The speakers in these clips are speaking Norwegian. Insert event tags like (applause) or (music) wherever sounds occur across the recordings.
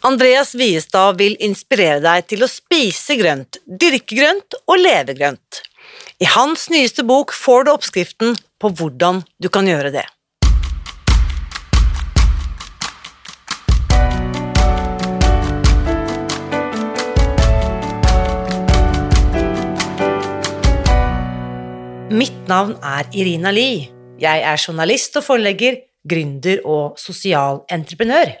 Andreas Viestad vil inspirere deg til å spise grønt, dyrke grønt og leve grønt. I hans nyeste bok får du oppskriften på hvordan du kan gjøre det. Mitt navn er Irina Lie. Jeg er journalist og forlegger, gründer og sosial entreprenør.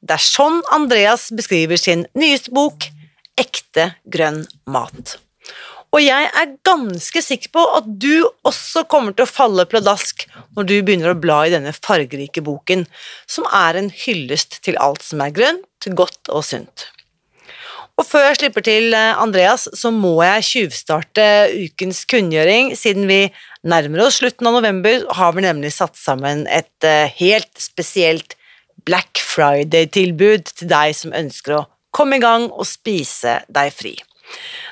Det er sånn Andreas beskriver sin nyeste bok, Ekte grønn mat. Og jeg er ganske sikker på at du også kommer til å falle pladask når du begynner å bla i denne fargerike boken, som er en hyllest til alt som er grønt, godt og sunt. Og før jeg slipper til eh, Andreas, så må jeg tjuvstarte ukens kunngjøring, siden vi nærmer oss slutten av november, har vi nemlig satt sammen et eh, helt spesielt Black Friday-tilbud til deg som ønsker å komme i gang og spise deg fri.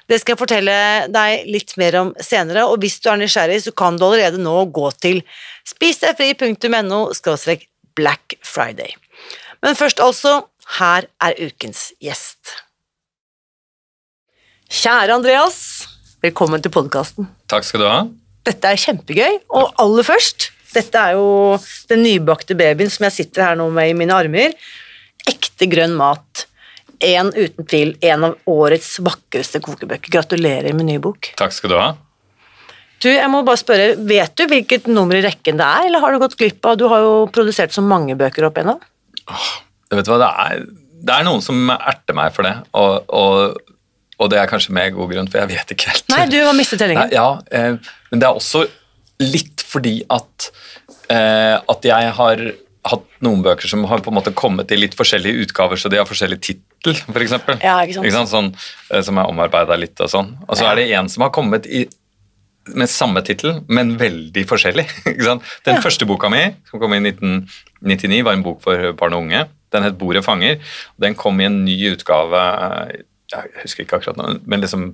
Det skal jeg fortelle deg litt mer om senere, og hvis du er nysgjerrig, så kan du allerede nå gå til spisdegfri.no Black Friday. Men først altså, her er ukens gjest. Kjære Andreas, velkommen til podkasten. Takk skal du ha. Dette er kjempegøy, og aller først Dette er jo den nybakte babyen som jeg sitter her nå med i mine armer. Ekte grønn mat en uten tvil en av årets vakreste kokebøker. Gratulerer med ny bok. Takk skal du ha. Du, jeg må bare spørre, Vet du hvilket nummer i rekken det er, eller har du gått glipp av Du har jo produsert så mange bøker opp igjennom. Oh, vet du hva, det er, det er, noen som erter meg for det, og, og, og, det er kanskje med god grunn, for jeg vet ikke helt. Nei, du har mistet tellingen. Ja, eh, men det er også litt fordi at, eh, at jeg har hatt noen bøker som har på en måte kommet i litt forskjellige utgaver, så de har forskjellig tittel, f.eks. Ja, ikke sant? Ikke sant? Sånn, eh, som er omarbeida litt og sånn. Og så ja. er det en som har kommet i, med samme tittel, men veldig forskjellig. (laughs) Ikke sant? Den ja. første boka mi, som kom i 1999, var en bok for barn og unge. Den het 'Bordet fanger'. Den kom i en ny utgave jeg husker ikke akkurat nå, men liksom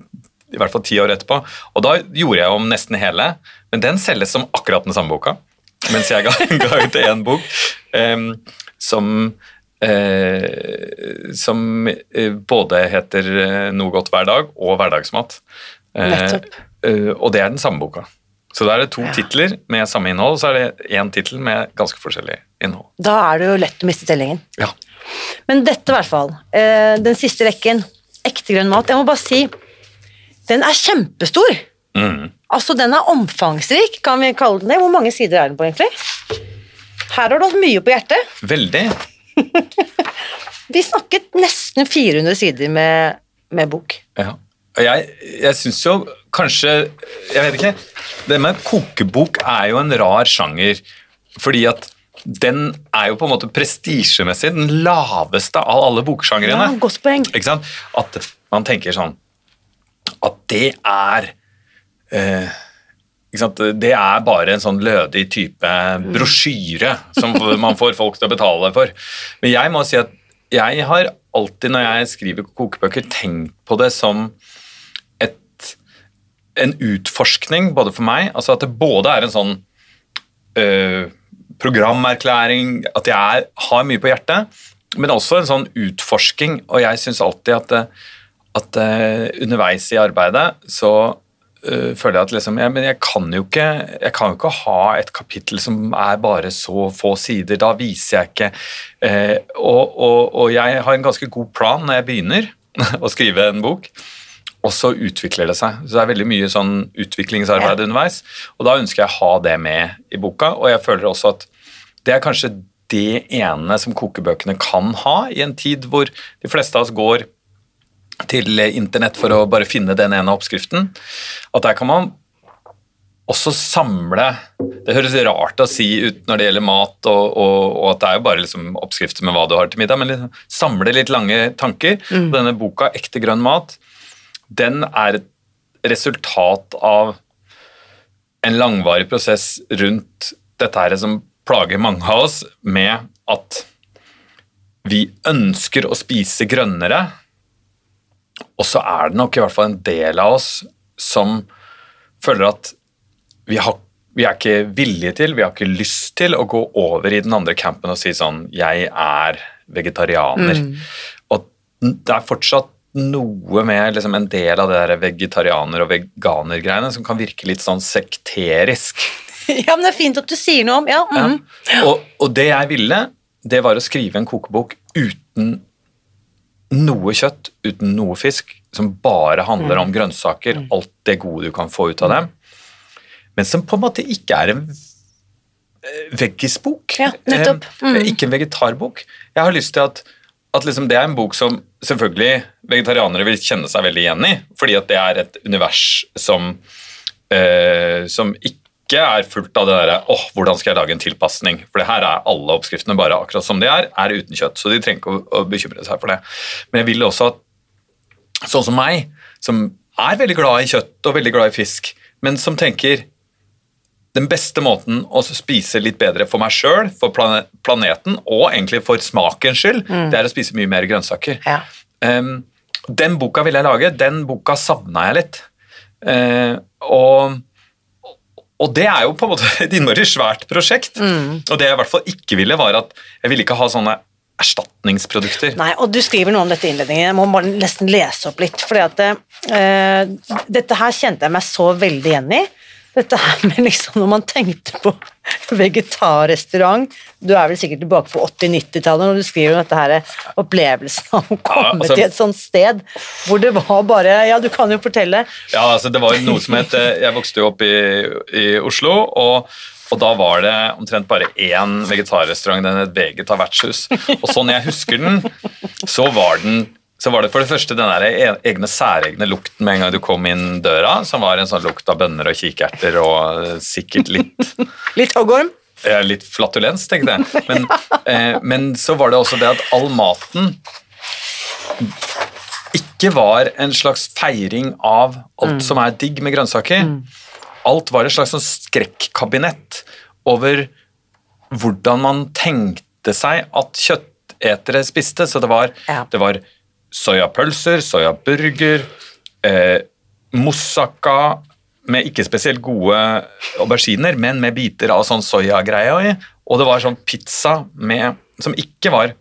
i hvert fall ti år etterpå. Og da gjorde jeg om nesten hele, men den selges som akkurat den samme boka mens jeg ga, (laughs) ga ut én bok um, som uh, som uh, både heter uh, Noe godt hver dag og Hverdagsmat. og det er den samme boka. Så da er det to ja. titler med samme innhold, og så er det én tittel med ganske forskjellig innhold. Da er det jo lett å miste tellingen. Ja. Men dette, i hvert fall. Den siste rekken, ekte grønn mat. Jeg må bare si, den er kjempestor. Mm. Altså, den er omfangsrik, kan vi kalle den det. Hvor mange sider er den på, egentlig? Her har du hatt mye på hjertet. Veldig. (laughs) vi snakket nesten 400 sider med, med bok. Ja. Og jeg, jeg syns jo kanskje Jeg vet ikke. Det med kokebok er jo en rar sjanger, fordi at den er jo på en måte prestisjemessig den laveste av alle boksjangrene. Ja, godt poeng. Ikke sant? At man tenker sånn At det er eh, det er bare en sånn lødig type brosjyre som man får folk til å betale for. Men jeg må si at jeg har alltid når jeg skriver kokebøker, tenkt på det som et, en utforskning både for meg. altså At det både er en sånn øh, programerklæring, at jeg er, har mye på hjertet, men også en sånn utforsking. Og jeg syns alltid at, at uh, underveis i arbeidet så uh, føler jeg at liksom, men jeg kan, ikke, jeg kan jo ikke ha et kapittel som er bare så få sider. Da viser jeg ikke uh, og, og, og, jeg har en ganske god plan når jeg begynner (laughs) å skrive en bok. og så utvikler det seg. Så det er veldig mye sånn utviklingsarbeid Ja. underveis, og da ønsker jeg å ha det med i boka, og jeg føler også at det er kanskje det ene som kokebøkene kan ha, i en tid hvor de fleste av oss går til internett for å bare finne den ene oppskriften, at der kan man også samle Det høres rart å si ut når det gjelder mat, og, og, og at det er jo bare liksom oppskrifter med hva du har til middag, men liksom samle litt lange tanker. Og Denne boka, 'Ekte grønn mat', den er et resultat av en langvarig prosess rundt dette her som plager mange av oss, med at vi ønsker å spise grønnere, og så er det nok i hvert fall en del av oss som føler at vi, har, vi er ikke villige til, vi har ikke lyst til å gå over i den andre campen og si sånn Jeg er vegetarianer. Og det er fortsatt noe med liksom en del av det der vegetarianer- og veganergreiene som kan virke litt sånn sekterisk. (laughs) Ja, men det er fint at du sier noe om Ja. Ja. mhm. Og, og det jeg ville, det var å skrive en kokebok uten noe kjøtt, uten noe fisk, som bare handler Mm. om grønnsaker, alt det gode du kan få ut av dem, men som på en måte ikke er en eh, veggisbok. Ja, nettopp. Mm. Eh, Ikke en vegetarbok. Jeg har lyst til at, at liksom det er en bok som selvfølgelig vegetarianere vil kjenne seg veldig igjen i, fordi at det er et univers som, uh, som ikke er fullt av det derre åh, hvordan skal jeg lage en tilpasning? For det her er alle oppskriftene bare akkurat som de er, er uten kjøtt. Så de trenger ikke å, å bekymre seg for det. Men jeg vil også at sånn som meg, som er veldig glad i kjøtt og veldig glad i fisk, men som tenker den beste måten å spise litt bedre for meg sjøl, for planeten og egentlig for smakens skyld, det er å spise mye mer grønnsaker. Ja. Um, den boka ville jeg lage, den boka savna jeg litt. Uh, og, og det er jo på en måte (laughs) et innmari svært prosjekt. Og det jeg i hvert fall ikke ville, var at jeg ville ikke ha sånne erstatningsprodukter. Nei, og du skriver noe om dette i innledningen. Jeg må bare nesten lese opp litt. For at eh, Dette her kjente jeg meg så veldig igjen i. Dette (laughs) her med liksom Når man tenkte på vegetarrestaurant Du er vel sikkert tilbake på 80-90-tallet når du skriver om dette her opplevelsen av å komme altså- til et sånt sted hvor det var bare Ja, du kan jo fortelle. Ja, altså det var jo noe som het eh, Jeg vokste jo opp i, i Oslo, og, og da var det omtrent bare én vegetarrestaurant, den het Vegeta vertshus. Og sånn jeg husker den, så var den så var det for det første den der e- egne særegne lukten med en gang du kom inn døra, som var en sånn lukt av bønner og kikerter og eh, sikkert litt (laughs) Litt hoggorm. Ja, litt flatulens, tenkte jeg. Men, (laughs) eh, men så var det også det at all maten ikke var en slags feiring av alt som er digg med grønnsaker. Alt var et slags sånn skrekkabinett over hvordan man tenkte seg at kjøttetere spiste. Så det var, Ja. det var soyapølser, soyaburger, eh, moussaka med ikke spesielt gode auberginer, men med biter av sånn soyagreie i. Og det var sånn pizza med, som ikke var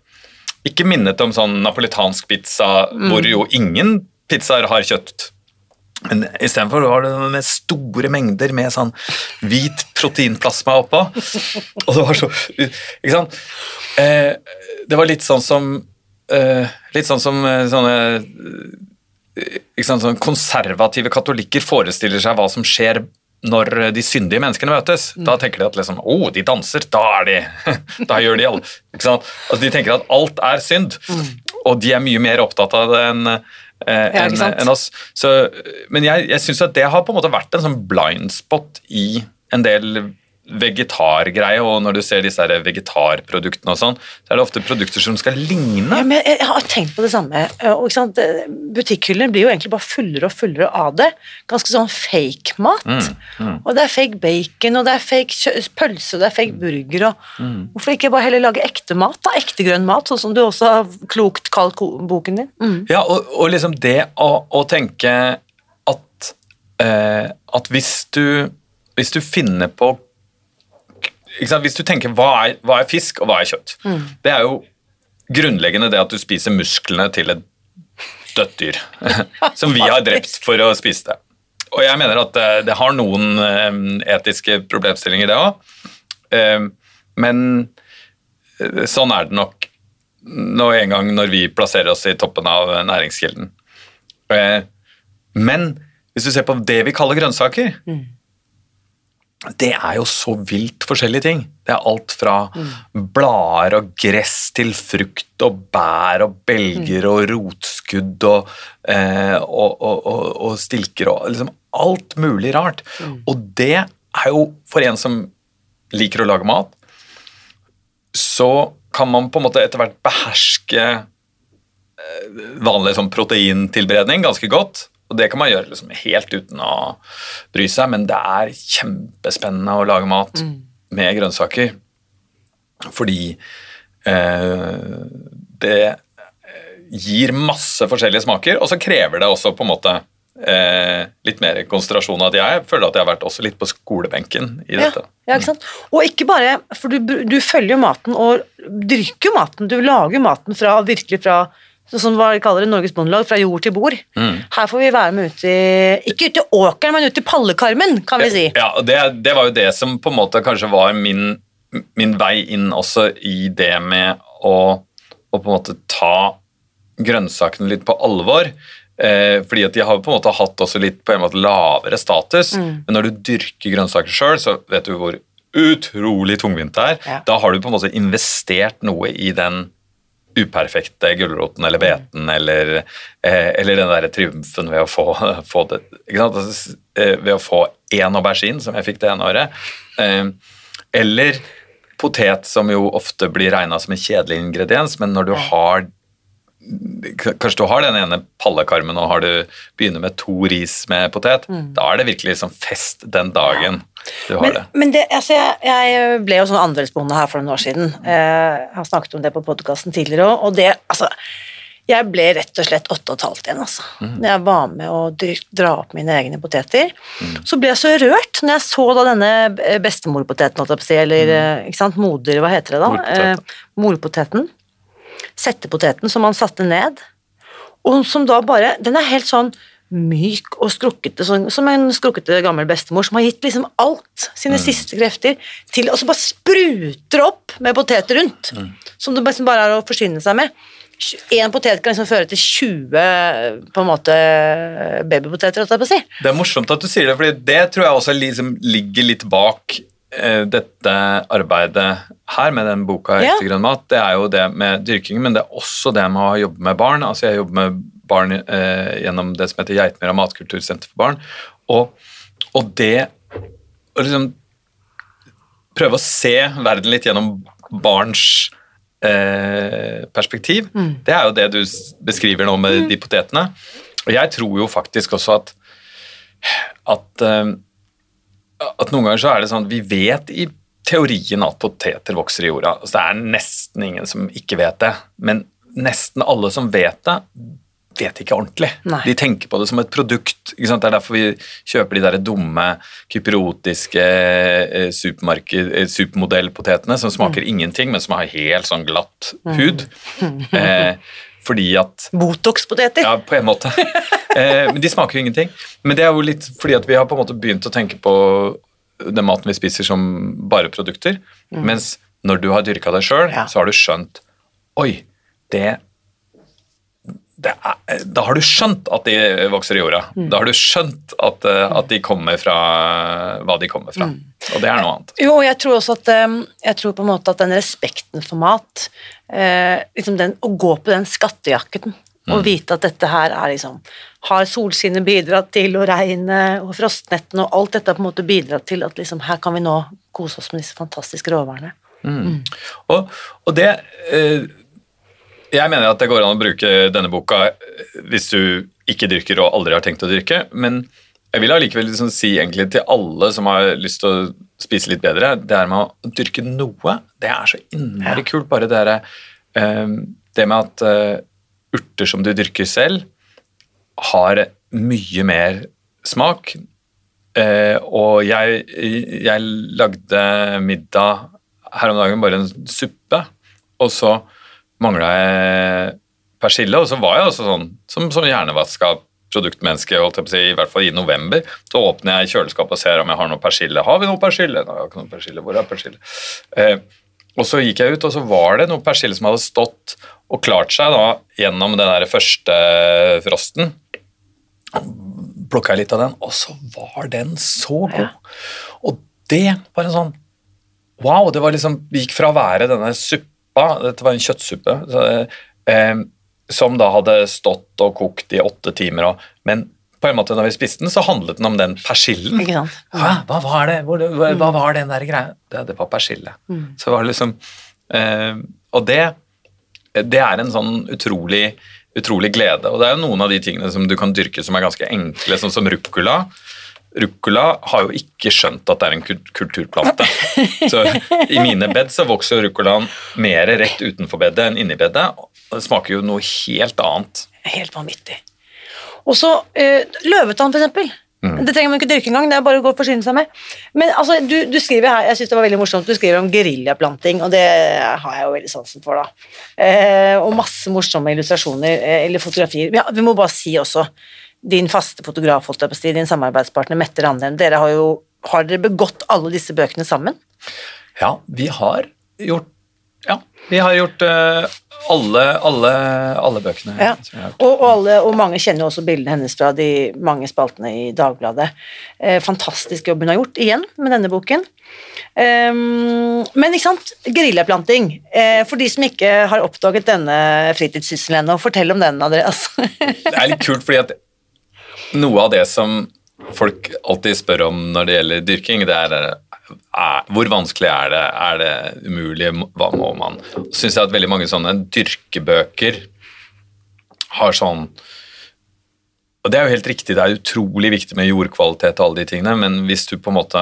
Ikke minnet om sånn napolitansk pizza hvor jo ingen pizzaer har kjøtt. Men istedenfor var det med store mengder med sånn hvit proteinplasma oppå. (laughs) Og det var så Ikke sant? Eh, det var litt sånn som eh, Litt sånn som eh, sånne eh, ikke sant, sånn konservative katolikker forestiller seg hva som skjer når de syndige menneskene møtes. Da tenker de at liksom, oh, de danser, da er de (laughs) Da gjør de alle ikke sant? Altså, De tenker at alt er synd, og de er mye mer opptatt av det enn en, enn oss. Så, men jeg, jeg syns at det har på en måte vært en sånn blind spot i en del vegetargreie, og når du ser disse her vegetarproduktene og sånn, så er det ofte produkter som skal ligne. Ja, men jeg, har tenkt på det samme. og Butikkhyllene blir jo egentlig bare fullere og fullere av det. Ganske sånn fake mat. Og det er fake bacon, og det er fake pølse, og det er fake burger. og Hvorfor ikke bare heller lage ekte mat? da, Ekte grønn mat, sånn som du også har klokt kalt boken din. Mm. Ja, og, og liksom det å, å tenke at, eh, at hvis du hvis du finner på? Hvis du tenker hva er, hva er fisk og hva er kjøtt? Det er jo grunnleggende det at du spiser musklene til et dødt dyr. (laughs) som vi har drept for å spise det. Og jeg mener at det, det har noen eh, etiske problemstillinger, det òg. men eh, sånn er det nok nå en gang når vi plasserer oss i toppen av næringskilden. Eh, Men hvis du ser på det vi kaller grønnsaker, det er jo så vilt forskjellige ting. Det er alt fra blader og gress til frukt og bær og belger og rotskudd og, eh, og, og, og, stilker og liksom alt mulig rart. Og det er jo for en som liker å lage mat, så kan man på en måte etter hvert beherske eh, vanlig sånn proteintilberedning ganske godt. Og det kan man gjøre liksom helt uten å bry seg, men det er kjempespennende å lage mat med grønnsaker. Fordi eh, det gir masse forskjellige smaker, og så krever det også på en måte eh, litt mer konsentrasjon. At jeg føler at jeg har vært også litt på skolebenken i dette. ja, ikke sant? Og ikke bare, for du, du følger jo maten og dyrker maten, du lager maten fra, virkelig fra, sånn som hva de kaller det, Norges Bondelag, fra jord til bord. Mm. Her får vi være med ut i, ikke ut i åkeren, men ut i pallekarmen, kan vi si. Ja, og det, det var jo det som på en måte kanskje var min, min vei inn også i det med å, å på en måte ta grønnsakene litt på alvor. Eh, fordi at de har på en måte hatt også litt på en måte lavere status. Mm. Men når du dyrker grønnsaker sjøl, så vet du hvor utrolig tungvint det er. Ja. Da har du på en måte investert noe i den uperfekte gulroten eller beten eller, eh, eller den der triumfen ved å få, (laughs) få det? Altså, eh, Ved å få én aubergine, som jeg fikk det ene året. Eh, eller potet, som jo ofte blir regna som en kjedelig ingrediens, men når du har Kanskje du har den ene pallekarmen og har du begynner med to ris med potet. Da er det virkelig liksom fest den dagen du har Men, det. men det, altså jeg, jeg ble jo sånn andelsbonde her for noen år siden. Eh, Jeg har snakket om det på podkasten tidligere òg, og det altså Jeg ble rett og slett åtte og et halvt igjen, altså. Når jeg var med å dra opp mine egne poteter. Så ble jeg så rørt når jeg så da denne bestemorpoteten, eller mm. ikke sant, moder, hva heter det da? Morpotet. Eh, morpoteten. Settepoteten som man satte ned. Og som da bare Den er helt sånn myk og skrukkete, sånn, som en skrukkete gammel bestemor som har gitt liksom alt, sine siste krefter, til Og så bare spruter opp med poteter rundt, som det liksom bare er å forsyne seg med. Én potet kan liksom føre til 20 på en måte babypoteter, jeg på å si. Det er morsomt at du sier det, for det tror jeg også liksom ligger litt bak eh, dette arbeidet her med den boka Ja. Ekte grønn mat. Det er jo det med dyrking, men det er også det med å jobbe med barn. Altså Jeg jobber med barn eh, gjennom det som heter Geitmyra matkultursenter for barn. Og, og det å liksom prøve å se verden litt gjennom barns eh, perspektiv, det er jo det du beskriver nå med de potetene. Og jeg tror jo faktisk også at at, eh, at noen ganger så er det sånn vi vet i teorien at poteter vokser i jorda. Altså, det er nesten ingen som ikke vet det, men nesten alle som vet det, vet ikke ordentlig. Nei. De tenker på det som et produkt. Det er derfor vi kjøper de der dumme, kypriotiske eh, eh, supermodellpotetene som smaker ingenting, men som har helt sånn glatt hud. (laughs) Eh, fordi at Botox-poteter. ja, på en måte. (laughs) Eh, men de smaker jo ingenting. Men det er jo litt fordi at vi har på en måte begynt å tenke på den maten vi spiser som bare produkter. Mens når du har dyrka deg sjøl, Ja. så har du skjønt Oi, det er, Da har du skjønt at de vokser i jorda. Da har du skjønt at, eh, at de kommer fra hva de kommer fra. Og det er noe annet. Jo, jeg tror også at eh, jeg tror på en måte at den respekten for mat eh, liksom den, Å gå på den skattejakken og vite at dette her er liksom Har solskinnet bidratt til, og regnet og frostnettene og alt dette har på en måte bidratt til at liksom her kan vi nå kose oss med disse fantastiske råvarene. Og, og det eh, Jeg mener at det går an å bruke denne boka eh, hvis du ikke dyrker og aldri har tenkt å dyrke, men jeg vil allikevel liksom si egentlig til alle som har lyst til å spise litt bedre, det er med å dyrke noe, det er så innmari kult. Bare det derre eh, Det med at eh, urter som du dyrker selv, har mye mer smak. Eh, og jeg, jeg lagde middag her om dagen, bare en suppe, og så mangla jeg persille, og så var jeg også sånn som, som hjernevaska produktmenneske, holdt jeg på å si, i hvert fall i november. Så åpner jeg kjøleskapet og ser om jeg har noe persille. Har vi noe persille? Nei, jeg har ikke noe persille. Hvor er persille? Eh, og så gikk jeg ut, og så var det noe persille som hadde stått og klart seg da gjennom den der første frosten plukka litt av den, og så var den så god. Og det var en sånn Wow, det var liksom gikk fra å være denne suppa Dette var en kjøttsuppe. Så, eh, som da hadde stått og kokt i åtte timer, men på en måte når vi spiste den, så handlet den om den persillen. Hæ, hva var det? Hvor, hva, hva var den der greia? Det, det var persille. Så var det liksom eh, Og det, det er en sånn utrolig, utrolig glede. Og det er jo noen av de tingene som du kan dyrke som er ganske enkle, sånn som ruccola. Ruccola har jo ikke skjønt at det er en kulturplante. Så i mine bed så vokser ruccolaen mer rett utenfor bedet enn inni bedet. Det smaker jo noe helt annet. Helt vanvittig. Og så eh, løvetann, eksempel. Mm. Det trenger man ikke dyrke engang, det er bare å gå og forsyne seg med. Men altså, du, du skriver her, jeg synes det var veldig morsomt, du skriver om geriljaplanting, og det har jeg jo veldig sansen for, da. Eh, og masse morsomme illustrasjoner, eh, eller fotografier. Ja, vi må bare si også, din faste fotograf, holdt jeg på å si, din samarbeidspartner Mette Randheim, dere har jo har dere begått alle disse bøkene sammen? Ja, vi har gjort Ja, vi har gjort uh, alle, alle, alle bøkene. Ja. Og, og, alle, og mange kjenner jo også bildene hennes fra de mange spaltene i Dagbladet. Eh, fantastisk jobb hun har gjort, igjen, med denne boken. Um, men ikke sant, geriljaplanting. Eh, for de som ikke har oppdaget denne fritidssysselen ennå, fortell om den, Andreas. Det er litt kult, fordi at noe av det som folk alltid spør om når det gjelder dyrking, det er, er hvor vanskelig er det, er det umulig, hva må man? Syns jeg at veldig mange sånne dyrkebøker har sånn Og det er jo helt riktig, det er utrolig viktig med jordkvalitet og alle de tingene, men hvis du på en måte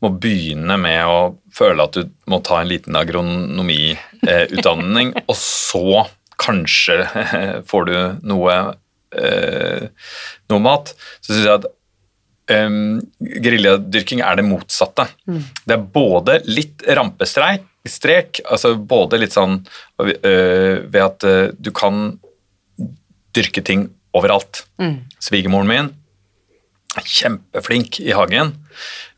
må begynne med å føle at du må ta en liten agronomiutdanning, (laughs) og så kanskje får du noe, eh, noe mat, så syns jeg at um, geriljadyrking er det motsatte. Det er både litt rampestrek, strek, altså både litt sånn øh, ved at øh, du kan dyrke ting overalt. Svigermoren min er kjempeflink i hagen,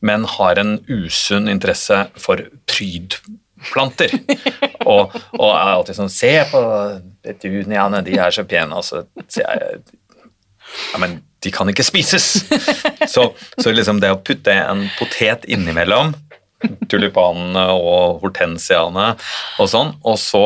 men har en usunn interesse for prydplanter. (laughs) og, og er alltid sånn Se på petuniaene, de er så pene. Og så sier jeg ja, men de kan ikke spises! Så, så liksom det å putte en potet innimellom tulipanene og hortensiaene og sånn, og så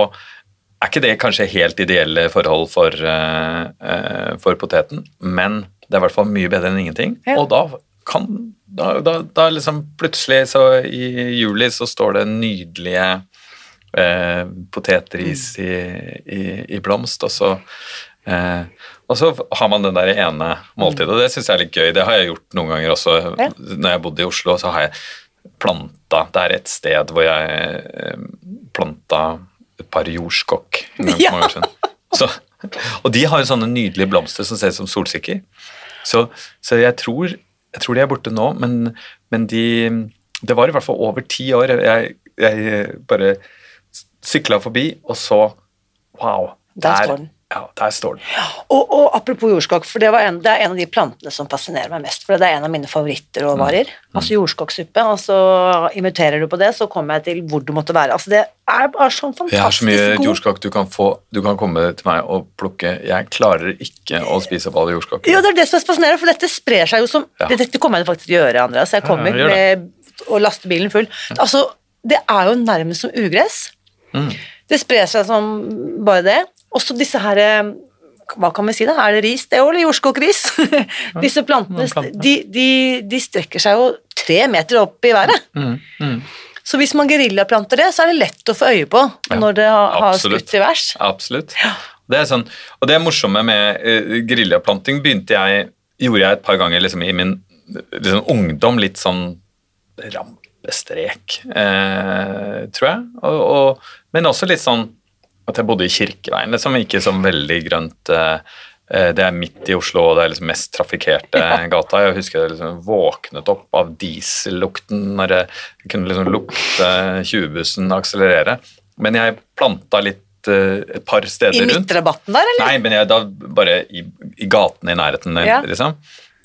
er ikke det kanskje helt ideelle forhold for, uh, for poteten, men det er i hvert fall mye bedre enn ingenting. Ja. Og da kan da, da, da liksom plutselig så i juli så står det nydelige eh, potetris i, i, i blomst, og så eh, og så har man den der ene måltidet, og det syns jeg er litt gøy. Det har jeg gjort noen ganger også. Ja. Når jeg bodde i Oslo, så har jeg planta Det er et sted hvor jeg eh, planta et par jordskokk Ja. Så, og de har jo sånne nydelige blomster som ser ut som solsikker. Så, så jeg, tror, jeg tror de er borte nå, men, men de Det var i hvert fall over ti år. Jeg, jeg bare sykla forbi, og så Wow. Der står den. Ja, der står den. Og, og apropos jordskokk, for det, var en, det er en av de plantene som fascinerer meg mest. For det er en av mine favorittråvarer. Mm. Altså jordskokksuppe. Og så inviterer du på det, så kommer jeg til hvor du måtte være. Altså det er bare sånn fantastisk Jeg har så mye god. jordskokk du kan få. Du kan komme til meg og plukke. Jeg klarer ikke å spise opp alle jordskokker. Jo, det er det som er fascinerende, for dette sprer seg jo som Ja. Dette kommer jeg faktisk til å gjøre, Andreas. Jeg kommer Ja, jeg med, og laster bilen full. Altså, det er jo nærmest som ugress. Mm. Det sprer seg som bare det. Også disse her eh, Hva kan vi si, da? Er det ris, det òg, eller jordskokkris? (laughs) disse plantene, de, de, de strekker seg jo tre meter opp i været. Mm, mm. Så hvis man geriljaplanter det, så er det lett å få øye på Ja, når det har, har skutt i værs. Absolutt. Det er sånn, og det morsomme med uh, geriljaplanting begynte jeg, gjorde jeg et par ganger liksom, i min liksom, ungdom, litt sånn rampestrek, eh, tror jeg. Og, og, men også litt sånn at jeg bodde i Kirkeveien, liksom, ikke sånn veldig grønt. eh, eh, det er midt i Oslo, og det er liksom mest trafikkerte (laughs) gata. Jeg husker jeg liksom våknet opp av diesellukten når jeg kunne liksom lukte 20-bussen akselerere. Men jeg planta litt eh, et par steder rundt. I midtrabatten der, eller? Nei, men jeg, da bare i, i gatene i nærheten, Ja. liksom.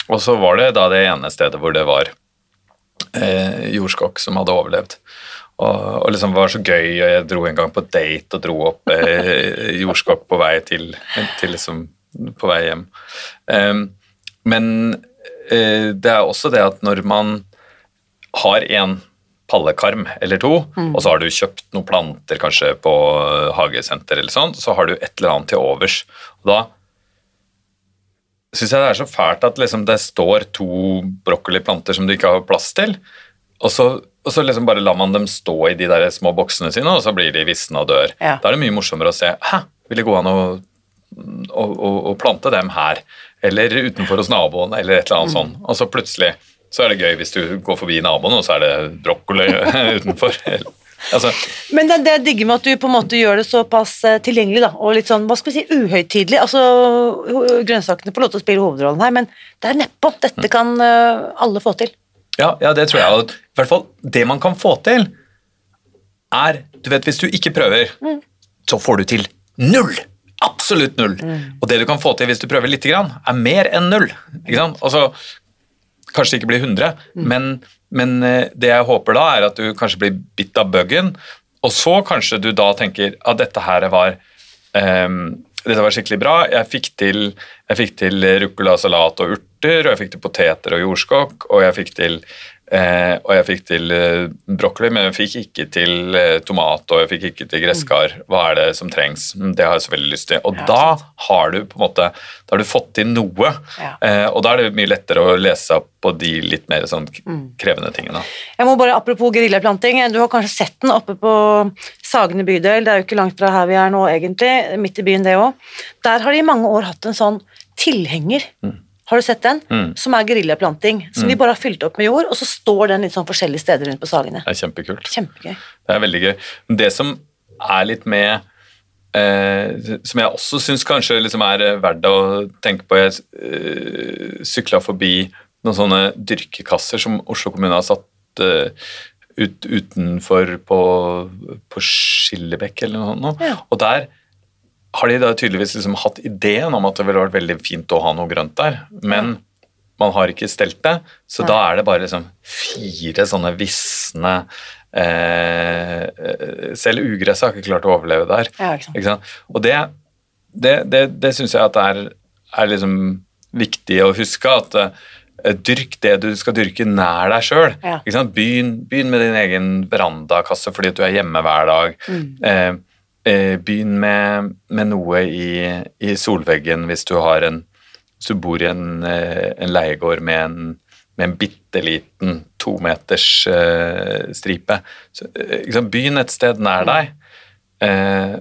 Og så var det da det ene stedet hvor det var eh, jordskokk som hadde overlevd. Og, og liksom var så gøy, og jeg dro en gang på date og dro opp eh, (laughs) jordskokk på vei til, til liksom på vei hjem. Eh, men eh, det er også det at når man har en pallekarm eller to, Mm. og så har du kjøpt noen planter kanskje på hagesenter eller sånn, så har du et eller annet til overs. Og da syns jeg det er så fælt at liksom det står to brokkoliplanter som du ikke har plass til, og så, og så liksom bare lar man dem stå i de der små boksene sine, og så blir de visne og dør. Ja. Da er det mye morsommere å se Hæ, vil det gå an å, å, å, plante dem her? Eller utenfor hos naboen, eller et eller annet sånt. Og så plutselig så er det gøy hvis du går forbi naboen, og så er det brokkoli (laughs) utenfor. Altså, Men det, det jeg digger med at du på en måte gjør det såpass eh, tilgjengelig, da, og litt sånn, hva skal vi si, uhøytidelig. Altså, grønnsakene får lov til å spille hovedrollen her, men det er nedpå. Dette kan eh, alle få til. Ja, ja, det tror jeg. I hvert fall det man kan få til, er Du vet, hvis du ikke prøver, så får du til null! Absolutt null. Og det du kan få til hvis du prøver lite grann, er mer enn null. Ikke sant? Altså, kanskje det ikke blir 100, men, men eh, det jeg håper da, er at du kanskje blir bitt av buggen, og så kanskje du da tenker at dette her var um, dette var skikkelig bra. Jeg fikk til, jeg til ruccola, salat og urter, og jeg fikk til poteter og jordskokk, og jeg fikk til, eh, og jeg fikk til eh, brokkoli, men jeg fikk ikke til eh, tomat, og jeg fikk ikke til gresskar. Hva er det som trengs? Mm, Det har jeg så veldig lyst til. Og Ja, da har du på en måte, da har du fått til noe, Ja. eh, og da er det mye lettere å lese opp på de litt mer sånn krevende tingene. Jeg må bare, Apropos geriljaplanting, du har kanskje sett den oppe på Sagene bydel, det er jo ikke langt fra her vi er nå egentlig, midt i byen det òg. Der har de i mange år hatt en sånn tilhenger, har du sett den? Mm. Som er geriljaplanting, som vi bare har fylt opp med jord, og så står den litt sånn forskjellige steder rundt på Sagene. Det er kjempekult. Kjempegøy. Det er veldig gøy. Det som er litt med eh, Som jeg også syns kanskje liksom er eh, verdt å tenke på Jeg eh, sykla forbi noen sånne dyrkekasser som Oslo kommune har satt eh, ut, utenfor på, på Skillebekk eller noe sånt. Ja. Og der har de da tydeligvis liksom hatt ideen om at det ville vært veldig fint å ha noe grønt der, men man har ikke stelt det, så da er det bare liksom fire sånne visne eh, eh, Selv ugresset har ikke klart å overleve der. Ja, ikke sant. Ikke sant? Og det, det, det, det syns jeg at det er, er liksom viktig å huske, at eh, dyrk det du skal dyrke nær deg sjøl. Ja. Begynn, begynn med din egen verandakasse fordi at du er hjemme hver dag. Mm. eh, begynn med, med noe i, i solveggen hvis du har en hvis du bor i en, eh, en leiegård med en, med en bitte liten tometers eh, stripe. Så, eh, ikke Begynn et sted nær deg, eh,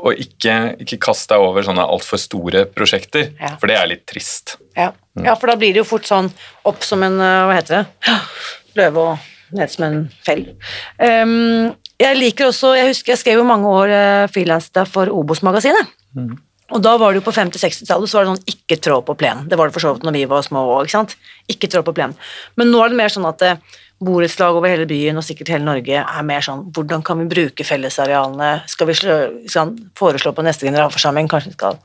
og ikke, ikke kast deg over sånne altfor store prosjekter, Ja. for det er litt trist. Ja. ja, for da blir det jo fort sånn opp som en eh, Hva heter det? Løve og ned som en fell. Um, jeg liker også Jeg husker jeg skrev jo mange år uh, frilansa for Obos-magasinet. Og da var det jo på 50-60-tallet så var det sånn ikke trå på plenen. Det var det for så vidt når vi var små òg, ikke sant. Ikke trå på plenen. Men nå er det mer sånn at eh, borettslag over hele byen og sikkert hele Norge er mer sånn hvordan kan vi bruke fellesarealene? Skal vi slå, skal foreslå på neste generalforsamling kanskje vi skal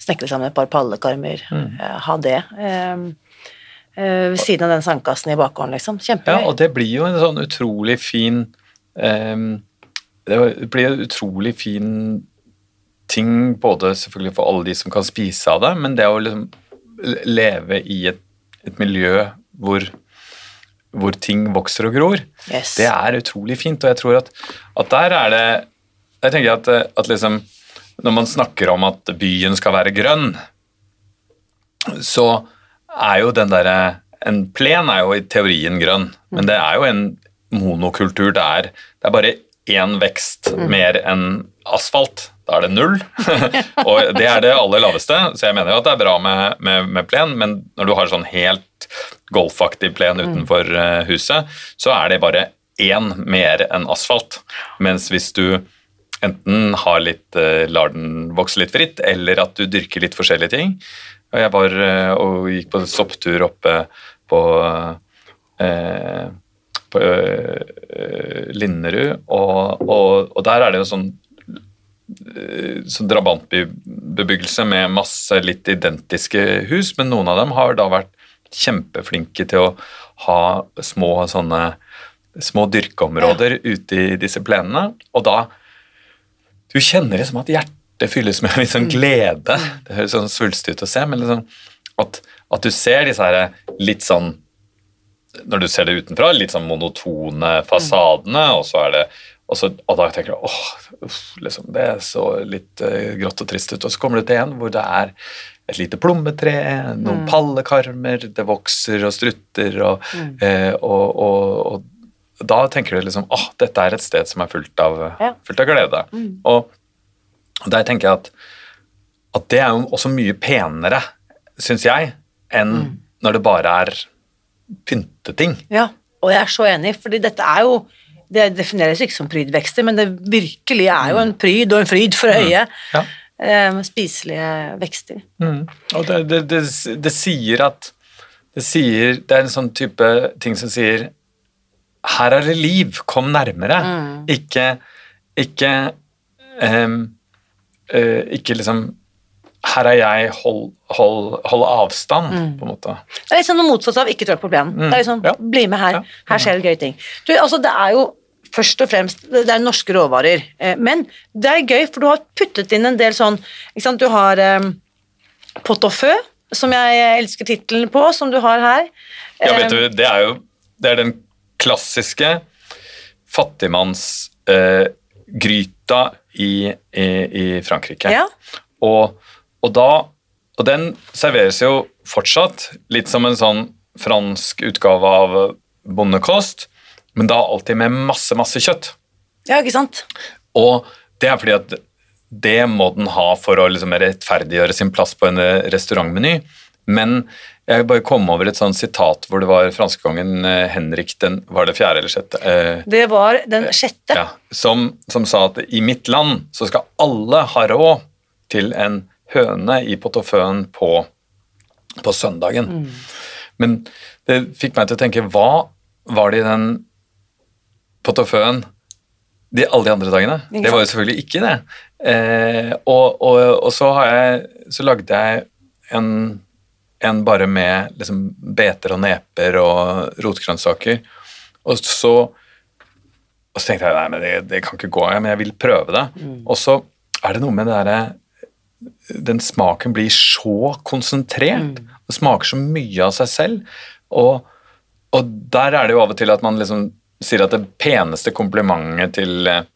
snekre sammen et par pallekarmer? eh, ha det. eh, eh, ved siden av den sandkassen i bakgården, liksom. Ja, og det blir jo en sånn utrolig fin um, Det blir en utrolig fin ting både selvfølgelig for alle de som kan spise av det, men det å liksom leve i et, et miljø hvor, hvor ting vokser og gror, Yes. det er utrolig fint. Og jeg tror at, at der er det Jeg tenker at, at liksom når man snakker om at byen skal være grønn, så er jo den derre En plen er jo i teorien grønn, men det er jo en monokultur. Det er, det er bare én vekst mer enn asfalt. Da er det null. (laughs) og det er det aller laveste, så jeg mener jo at det er bra med, med, med plen, men når du har sånn helt golfaktig plen utenfor eh, huset, så er det bare én mer enn asfalt. Mens hvis du enten har litt, eh, lar den vokse litt fritt, eller at du dyrker litt forskjellige ting. Og jeg var eh, og gikk på sopptur oppe på, eh, på Linderud, og, og, og der er det jo sånn eh, sånn drabantbybebyggelse med masse litt identiske hus, men noen av dem har da vært kjempeflinke til å ha små sånne små dyrkeområder ute i disse plenene, og da du kjenner liksom at hjertet fylles med litt sånn glede. Det høres sånn svulstig ut å se, men liksom at, at du ser disse her litt sånn Når du ser det utenfra, litt sånn monotone fasadene, og så er det og, så, og da tenker du åh, liksom, det så litt uh, grått og trist ut. Og så kommer du til en hvor det er et lite plommetre, noen pallekarmer, det vokser og strutter, og, eh, og, og, og da tenker du liksom åh, dette er et sted som er fullt av, Ja. fullt av glede. Og, og der tenker jeg at, at det er jo også mye penere, syns jeg, enn når det bare er pynteting. Ja, og jeg er så enig, fordi dette er jo Det defineres ikke som prydvekster, men det virkelig er jo en pryd og en fryd for øyet. Ja. Eh, spiselige vekster. Og det, det, det, det sier at det sier Det er en sånn type ting som sier Her er det liv, kom nærmere. Ikke Ikke ehm, eh, Ikke liksom Her er jeg, hold, hold, hold avstand, på en måte. Det er liksom noe motsatt av ikke tråkk på plenen. Det er liksom, Ja. bli med her, Ja. her skjer det gøye ting. Du, altså det er jo først og fremst, det er norske råvarer, eh, men det er gøy, for du har puttet inn en del sånn, ikke sant, du har eh, pot au feu, som jeg elsker tittelen på, som du har her. Ja, vet Eh, du, det er jo det er den klassiske fattigmannsgryta i, i, i Frankrike. Ja. Og, og, da, og den serveres jo fortsatt litt som en sånn fransk utgave av bondekost, men da alltid med masse, masse kjøtt. ja, ikke sant? Og det er fordi at det må den ha for å liksom rettferdiggjøre sin plass på en restaurantmeny. Men jeg bare kom over et sånt sitat hvor det var franskekongen eh, Henrik den Var det fjerde eller sjette? Eh, Det var den sjette. ja, som, som sa at i mitt land så skal alle ha råd til en høne i portefeuillen på, på søndagen. Men det fikk meg til å tenke hva var det i den portefeuillen de, alle de andre dagene? Det var jo selvfølgelig ikke det. Eh, og, og, og så, har jeg, så lagde jeg en, en bare med liksom beter og neper og rotgrønnsaker. Og så, og så tenkte jeg nei, men det, det kan ikke gå, men jeg vil prøve det. Og så er det noe med det derre Den smaken blir så konsentrert. Det smaker så mye av seg selv. Og, og der er det jo av og til at man liksom sier at det peneste komplimentet til eh,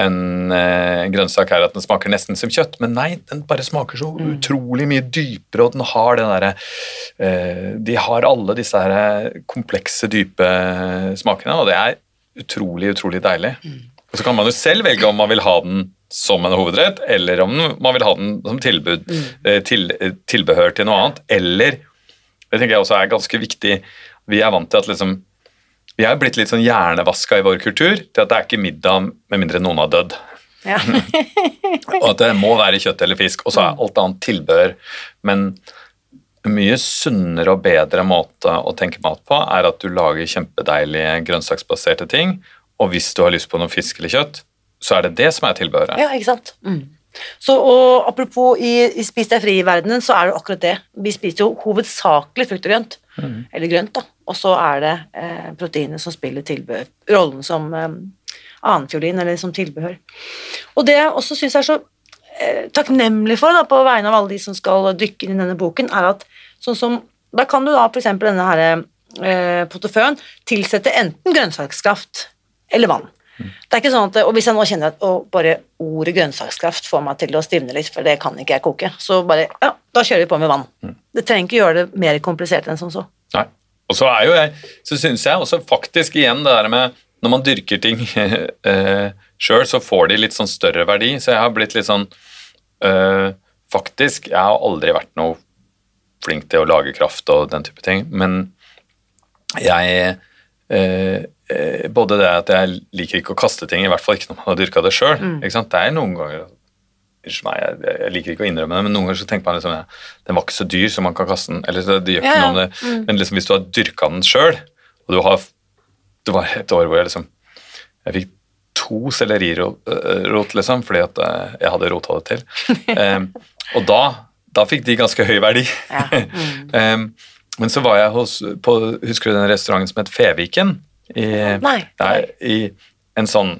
en eh, grønnsak er at den smaker nesten som kjøtt, men nei, den bare smaker så utrolig mye dypere, og den har den derre eh, De har alle disse her komplekse, dype smakene, og det er utrolig, utrolig deilig. Og så kan man jo selv velge om man vil ha den som en hovedrett, eller om man vil ha den som tilbud, eh, til, eh, tilbehør til noe annet, eller det tenker jeg også er ganske viktig. Vi er vant til at liksom Vi er blitt litt sånn hjernevaska i vår kultur til at det er ikke middag med mindre noen har dødd. Ja. (laughs) Og at det må være kjøtt eller fisk, og så er alt annet tilbehør. Men en mye sunnere og bedre måte å tenke mat på er at du lager kjempedeilige grønnsaksbaserte ting, og hvis du har lyst på noe fisk eller kjøtt, så er det det som er tilbehøret. Ja, ikke sant? Mm. Så, og apropos i, i Spis deg fri-verdenen, så er det akkurat det. Vi spiser jo hovedsakelig frukt og grønt. Eller grønt, da. Og så er det eh, proteinet som spiller tilbehør. Rollen som eh, annenfiolin, eller som tilbehør. Og det jeg også syns er så eh, takknemlig for, da, på vegne av alle de som skal dykke inn i denne boken, er at sånn som Da kan du da f.eks. denne her eh, portefeuillen tilsette enten grønnsakskraft eller vann. Det er ikke sånn at, og Hvis jeg nå kjenner at bare ordet grønnsakskraft får meg til å stivne litt, for det kan ikke jeg koke, så bare, ja, da kjører vi på med vann. Det trenger ikke gjøre det mer komplisert enn som så. Nei. Og så er jo jeg, så syns jeg også faktisk igjen det der med når man dyrker ting (laughs) eh, sjøl, så får de litt sånn større verdi. Så jeg har blitt litt sånn eh, Faktisk, jeg har aldri vært noe flink til å lage kraft og den type ting, men jeg eh, Både det at jeg liker ikke å kaste ting, i hvert fall ikke når man har dyrka det sjøl. Det er noen ganger Unnskyld meg, jeg, jeg liker ikke å innrømme det, men noen ganger så tenker man liksom ja, den var ikke så dyr, så man kan kaste den. Eller det gjør ikke Ja, noe om det. Men liksom hvis du har dyrka den sjøl, og du har Det var et år hvor jeg liksom Jeg fikk to sellerirot, liksom, fordi at eh, jeg hadde rota det til. um, (laughs) og da, da fikk de ganske høy verdi. Ja. Em, (laughs) men så var jeg hos på, Husker du den restauranten som het Feviken? I, Nei. nei. I en sånn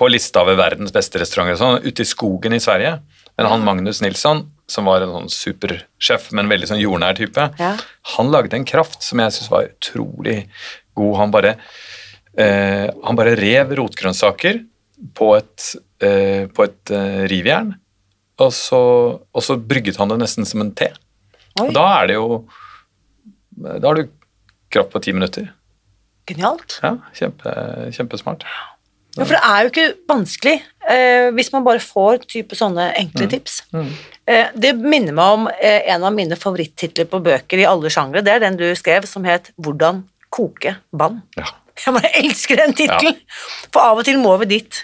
på lista over verdens beste restauranter sånn, ute i skogen i Sverige. Men han Magnus Nilsson som var en sånn supersjef, men veldig sånn jordnær type, Ja. han lagde en kraft som jeg syns var utrolig god. Han bare, eh, han bare rev rotgrønnsaker på et, eh, på et eh, rivjern, og så, og så brygget han det nesten som en te. Oi, Og da er det jo Da har du kraft på ti minutter. Genialt. Ja, kjempe, kjempesmart. Ja, for det er jo ikke vanskelig eh, hvis man bare får type sånne enkle tips. Eh, det minner meg om eh, en av mine favorittitler på bøker i alle sjangre. Det er den du skrev som het 'Hvordan koke vann'. Ja. Jeg bare elsker den tittelen! For av og til må vi dit.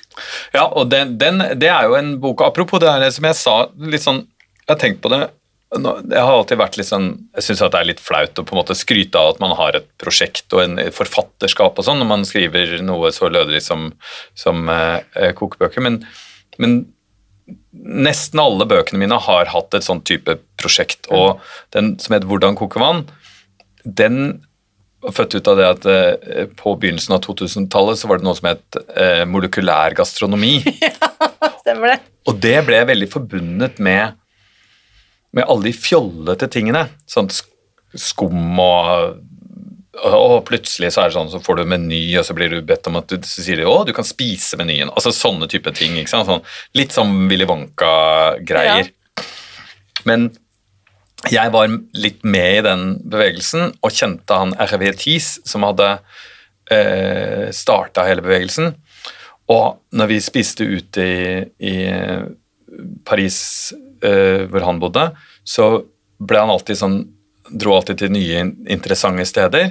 Ja, og den, den, det er jo en bok Apropos det her som jeg sa, litt sånn Jeg har tenkt på det Jeg har alltid vært litt sånn Jeg syns det er litt flaut å på en måte skryte av at man har et prosjekt og en forfatterskap og sånn når man skriver noe så lødelig som, som eh, eh, kokebøker, men, men nesten alle bøkene mine har hatt et sånn type prosjekt, og den som heter 'Hvordan koke vann', den var født ut av det at eh, på begynnelsen av 2000-tallet så var det noe som het eh, molekylær gastronomi. (laughs) Ja, Stemmer det? Og det ble veldig forbundet med, med alle de fjollete tingene. Sånn skum og og plutselig så er det sånn, så får du meny, og så blir du bedt om at du så sier de, å, du kan spise menyen. Altså sånne type ting. ikke sant? Sånn, litt som Willy Wonka-greier. Men jeg var litt med i den bevegelsen og kjente han RV Tis, som hadde eh, starta hele bevegelsen. Og når vi spiste ute i, i Paris, eh, hvor han bodde, så ble han alltid sånn Dro alltid til nye, interessante steder.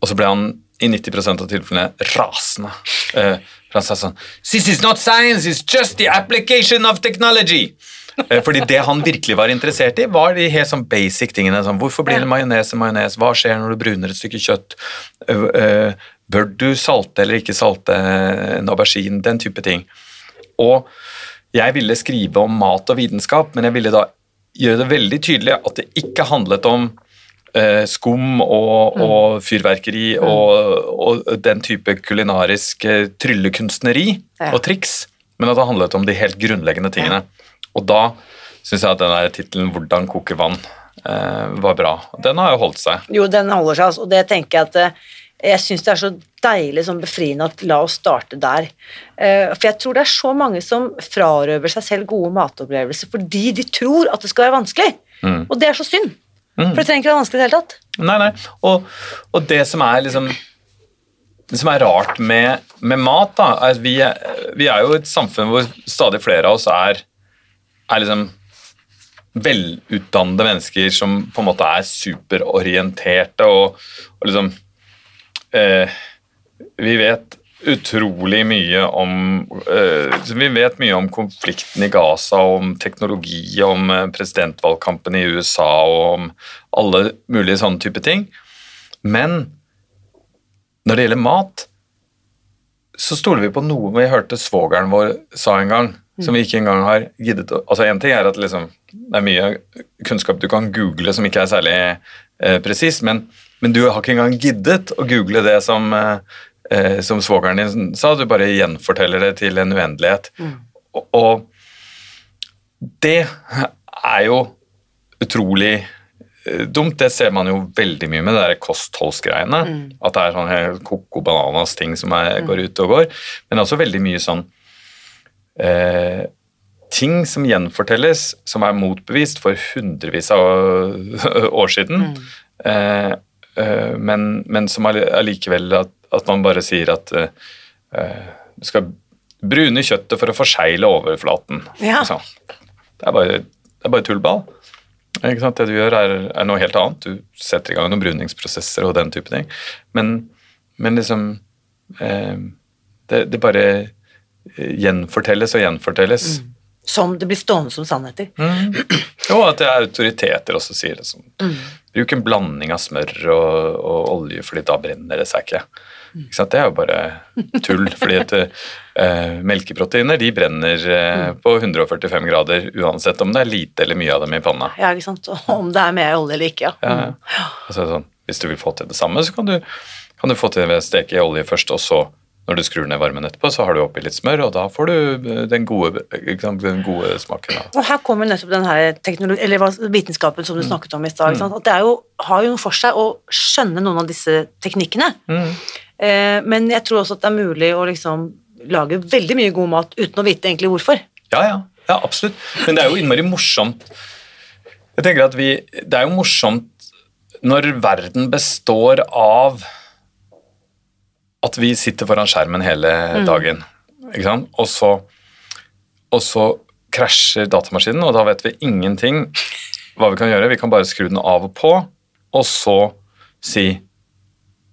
Og så ble han i 90 av tilfellene rasende. Uh, for han sa sånn This is not science, it's just the application of technology. Eh, fordi det han virkelig var interessert i, var de helt sånn basic tingene. Sånn, hvorfor blir det majones og majones? Hva skjer når du bruner et stykke kjøtt? Bør du salte eller ikke salte en aubergine? Den type ting. Og jeg ville skrive om mat og vitenskap, men jeg ville da gjøre det veldig tydelig at det ikke handlet om eh, skum og, og fyrverkeri og, og den type kulinarisk eh, tryllekunstneri og triks, men at det handlet om de helt grunnleggende tingene. Og da syns jeg at den tittelen 'Hvordan koke vann' eh, var bra. Den har jo holdt seg. Jo, den holder seg, altså, og det tenker jeg at jeg syns det er så deilig sånn befriende at la oss starte der. Eh, For jeg tror det er så mange som frarøver seg selv gode matopplevelser fordi de tror at det skal være vanskelig. Mm. Og det er så synd. For det trenger ikke være vanskelig i det hele tatt. Nei, nei. Og, og det som er liksom Det som er rart med, med mat, da, er at vi, vi er jo et samfunn hvor stadig flere av oss er, er liksom velutdannede mennesker som på en måte er superorienterte og, og liksom eh, Vi vet utrolig mye om eh, Vi vet mye om konflikten i Gaza, om teknologi, om eh, presidentvalgkampen i USA og om alle mulige sånne type ting. Men når det gjelder mat, så stoler vi på noe vi hørte svogeren vår sa en gang, som vi ikke engang har giddet å Altså Én ting er at liksom, det er mye kunnskap du kan google som ikke er særlig eh, presis, men, men du har ikke engang giddet å google det som, eh, eh, som svogeren din sa, du bare gjenforteller det til en uendelighet. Og, og det er jo utrolig eh, dumt. Det ser man jo veldig mye med det der kostholdsgreiene. At det er sånn helt koko bananas ting som er, går ut og går. Men også veldig mye sånn eh, ting som gjenfortelles, som er motbevist for hundrevis av (laughs) år siden, eh, eh, men, men som all- allikevel at, at man bare sier at eh, eh, du skal brune kjøttet for å forsegle overflaten. Ja. Det, er bare, det er bare tullball. Det du gjør, er, er noe helt annet. Du setter i gang noen bruningsprosesser og den type ting. Men, men liksom eh, det, det bare eh, gjenfortelles og gjenfortelles. Som det blir stående som sannheter. Mm. Og at det er autoriteter også sier det. Sånn. Bruk en blanding av smør og, og olje, fordi da brenner det seg ikke. ikke? Det er jo bare tull, fordi at uh, melkeproteiner de brenner eh, på 145 grader uansett om det er lite eller mye av dem i panna. Ja, ikke sant? Og Om det er mer olje eller ikke, ja. Ja, ja. Altså, sånn, hvis du vil få til det samme, så kan du, kan du få til å steke i olje først, og så når du skrur ned varmen etterpå, så har du oppi litt smør, og da får du eh, den gode, sant, den gode smaken. Av. Og her kommer nettopp den her eller vitenskapen som du snakket om i stad. Mm. At det er jo, har jo noe for seg å skjønne noen av disse teknikkene. Eh, men jeg tror også at det er mulig å liksom lage veldig mye god mat uten å vite egentlig hvorfor. Ja, ja, ja, absolutt. Men det er jo innmari morsomt. Jeg tenker at vi, Det er jo morsomt når verden består av at vi sitter foran skjermen hele dagen, ikke sant? Og så, og så krasjer datamaskinen, og da vet vi ingenting hva vi kan gjøre. Vi kan bare skru den av og på, og så si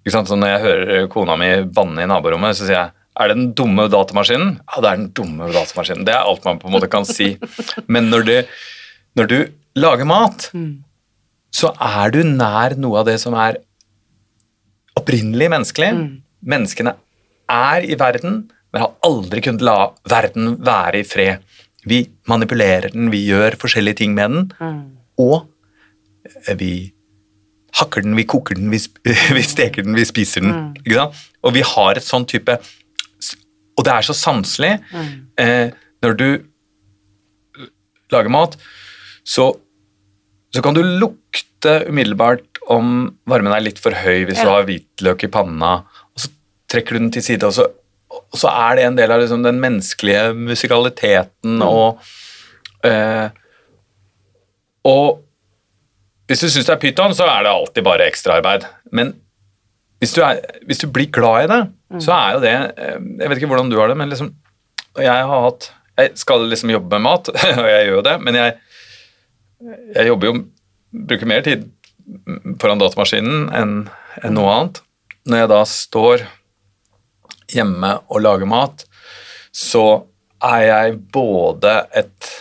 ikke sant? Så Når jeg hører kona mi banne i naborommet, så sier jeg er det den dumme datamaskinen? Ja, det er den dumme datamaskinen. Det er alt man på en måte kan si. Men når, du, når du lager mat, så er du nær noe av det som er opprinnelig menneskelig. Menneskene er i verden, men har aldri kunnet la verden være i fred. Vi manipulerer den, vi gjør forskjellige ting med den, og vi hakker den, vi koker den, vi, (laughs) vi steker den, vi spiser den. Ikke sant? Og vi har et sånn type Og det er så sanselig. Eh, når du lager mat, så, så kan du lukte umiddelbart om varmen er litt for høy hvis du har hvitløk i panna, trekker du den til side, og så, og så er det en del av liksom den menneskelige musikaliteten og eh, Og hvis du syns det er pyton, så er det alltid bare ekstraarbeid. Men hvis du, er, hvis du blir glad i det, så er jo det eh, Jeg vet ikke hvordan du har det, men liksom Jeg har hatt Jeg skal liksom jobbe med mat, (laughs) og jeg gjør jo det, men jeg, jeg jobber jo Bruker mer tid foran datamaskinen enn enn noe annet. Når jeg da står hjemme og lager mat, så er jeg både et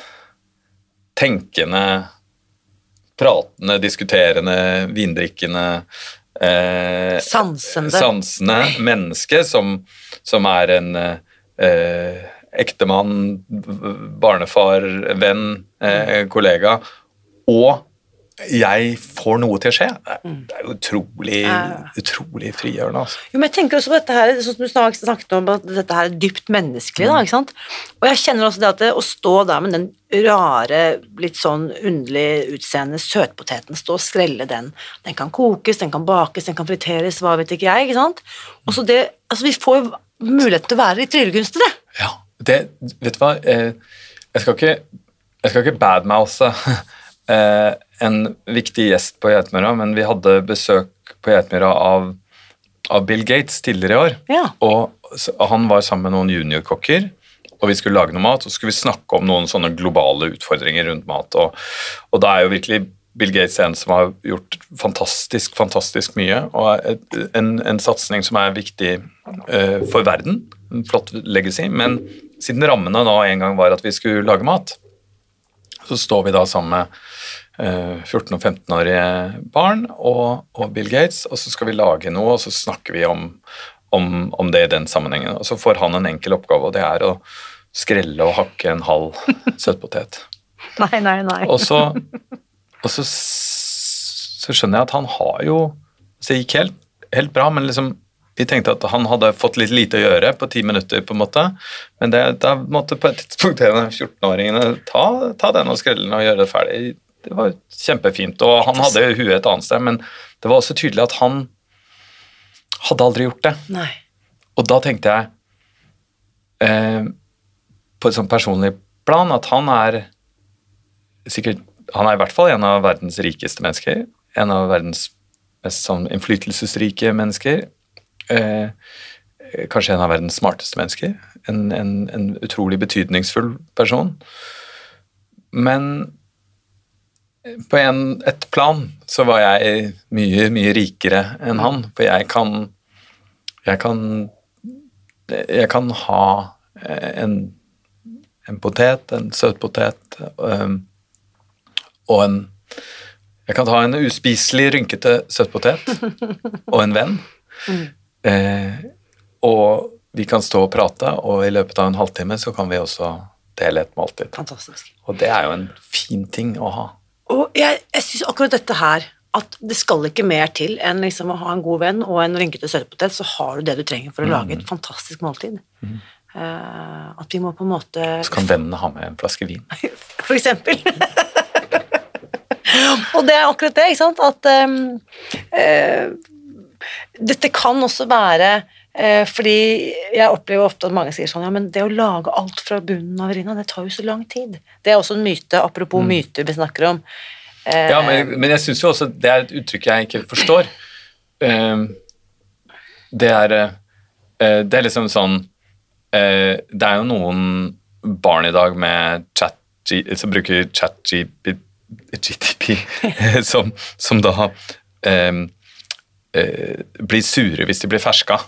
tenkende pratende, diskuterende, vindrikkende eh, Sansende. sansende menneske som, som er en eh, ektemann, barnefar, venn, eh, kollega, og jeg får noe til å skje. Det er, jo utrolig, Ja. utrolig frigjørende. Altså. Jo, men jeg tenker også på dette her, sånn som du snakket om, at dette her er dypt menneskelig, da, ikke sant? Og jeg kjenner også det at det, å stå der med den rare, litt sånn underlig utseende søtpoteten, stå og skrelle den, den kan kokes, den kan bakes, den kan friteres, hva vet ikke jeg, ikke sant? Og så det, altså vi får jo mulighet til å være litt tryllekunstnere. Ja, det, vet du hva, eh, jeg skal ikke, jeg skal ikke badmouse eh, en viktig gjest på Geitmyra, men vi hadde besøk på Geitmyra av, av Bill Gates tidligere i år. Ja. Og han var sammen med noen juniorkokker, og vi skulle lage noe mat, og så skulle vi snakke om noen sånne globale utfordringer rundt mat. Og, og da er jo virkelig Bill Gates en som har gjort fantastisk, fantastisk mye, og en, en satsning som er viktig eh, for verden. En flott legacy. Men siden rammene nå en gang var at vi skulle lage mat, så står vi da sammen med eh, 14- og 15-årige barn og, og Bill Gates, og så skal vi lage noe, og så snakker vi om, om, om det i den sammenhengen. Og så får han en enkel oppgave, og det er å skrelle og hakke en halv søtpotet. (laughs) Nei, nei, nei. Og så, og så, så skjønner jeg at han har jo Så det gikk helt, helt bra, men liksom vi tenkte at han hadde fått litt lite å gjøre på ti minutter, på en måte. Men det, da måtte på et tidspunkt en 14-åringene ta, ta den og skrelle den og gjøre det ferdig. Det var kjempefint. Og han hadde huet et annet sted, men det var også tydelig at han hadde aldri gjort det. Nei. Og da tenkte jeg eh, på et sånn personlig plan at han er sikkert Han er i hvert fall en av verdens rikeste mennesker. En av verdens mest sånn innflytelsesrike mennesker. Eh, kanskje en av verdens smarteste mennesker. En, en, en utrolig betydningsfull person. Men på en, et plan så var jeg mye, mye rikere enn han. For jeg kan Jeg kan Jeg kan ha en, en potet, en søtpotet, um, og en Jeg kan ha en uspiselig, rynkete søtpotet (laughs) og en venn. Eh, og vi kan stå og prate, og i løpet av en halvtime så kan vi også dele et måltid. Fantastisk. Og det er jo en fin ting å ha. Og jeg, jeg syns akkurat dette her at det skal ikke mer til enn liksom å ha en god venn og en rynkete søtpotet, så har du det du trenger for å lage et fantastisk måltid. Eh, at vi må på en måte Så kan vennene ha med en flaske vin. (laughs) For eksempel. (laughs) og det er akkurat det, ikke sant, at ehm, eh, dette kan også være eh, fordi jeg opplever ofte at mange sier sånn, ja, men det å lage alt fra bunnen av rinna, det tar jo så lang tid. Det er også en myte, apropos myter vi snakker om. Eh, Ja, men, men jeg syns jo også det er et uttrykk jeg ikke forstår. Eh, det er Det er liksom sånn Det er jo noen barn i dag med chat som bruker chat-GTP (laughs) som, som da eh, blir sure hvis de blir ferska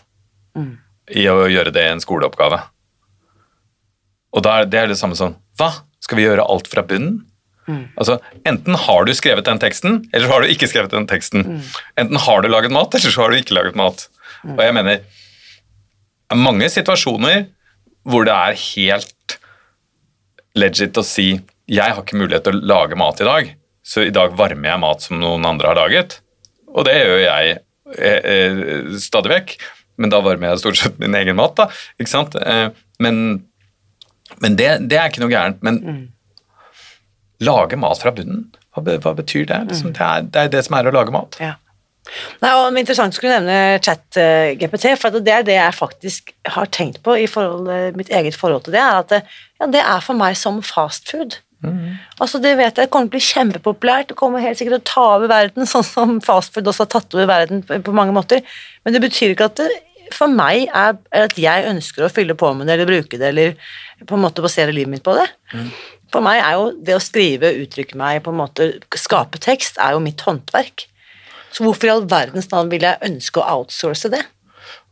i å gjøre det i en skoleoppgave. Og da er det er det samme som Hva? Skal vi gjøre alt fra bunnen? Altså, Enten har du skrevet den teksten, eller så har du ikke skrevet den teksten. Enten har du laget mat, eller så har du ikke laget mat. Og jeg mener det er mange situasjoner hvor det er helt legit å si jeg har ikke mulighet til å lage mat i dag, så i dag varmer jeg mat som noen andre har laget. Og det gjør jeg stadig vekk, men da varmer jeg stort sett min egen mat. da, ikke sant? Eh, men men det, det er ikke noe gærent. Men lage mat fra bunnen, hva, hva betyr det? Liksom, det, er, det er det som er å lage mat. Ja. Nei, og er Interessant skulle skulle nevne chat-GPT, for det er det jeg faktisk har tenkt på i forhold, mitt eget forhold til det, er at ja, det er for meg som fast food. Altså Det vet jeg kommer til å bli kjempepopulært, det kommer helt sikkert til å ta over verden, (laughs) sånn som fastfood også har tatt over verden på, mange måter, men det betyr ikke at det for meg er, er at jeg ønsker å fylle på med det, eller bruke det, eller på en måte basere livet mitt på det. For meg er jo det å skrive, uttrykke meg, på en måte skape tekst, er jo mitt håndverk. Så hvorfor i all verdens navn vil jeg ønske å outsource det?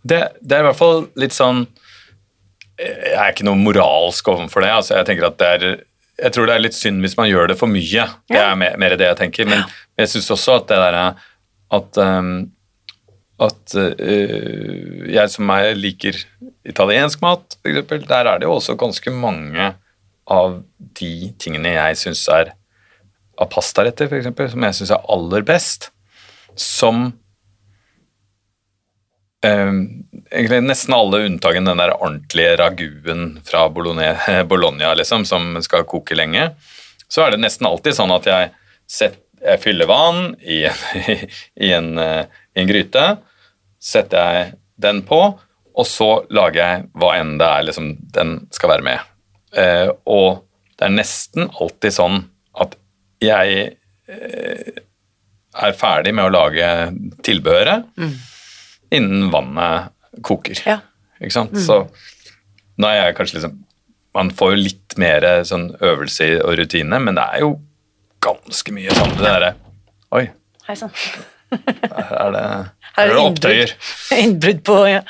Det, det er i hvert fall litt sånn Jeg er ikke noe moralsk overfor det. altså Jeg tenker at det er jeg tror det er litt synd hvis man gjør det for mye. Det er mer, mer det jeg tenker. Men jeg syns også at det derre at um, at uh, jeg som meg liker italiensk mat, f.eks., der er det jo også ganske mange av de tingene jeg syns er av pastaretter, f.eks., som jeg syns er aller best, som egentlig nesten alle unntagen den der ordentlige raguen fra (laughs) Bologna, liksom, som skal koke lenge, så er det nesten alltid sånn at jeg, set, jeg fyller vann i, (laughs) i, en, eh, i en gryte, setter jeg den på, og så lager jeg hva enn det er liksom, den skal være med. Eh, og det er nesten alltid sånn at jeg eh, er ferdig med å lage tilbehøret innen vannet koker. Ja. Ikke sant? Så nå er jeg kanskje liksom Man får jo litt mer sånn øvelse og rutine, men det er jo ganske mye sånn det derre Oi, Hei sann. her er det, Her er det opptøyer Innbrudd på ja,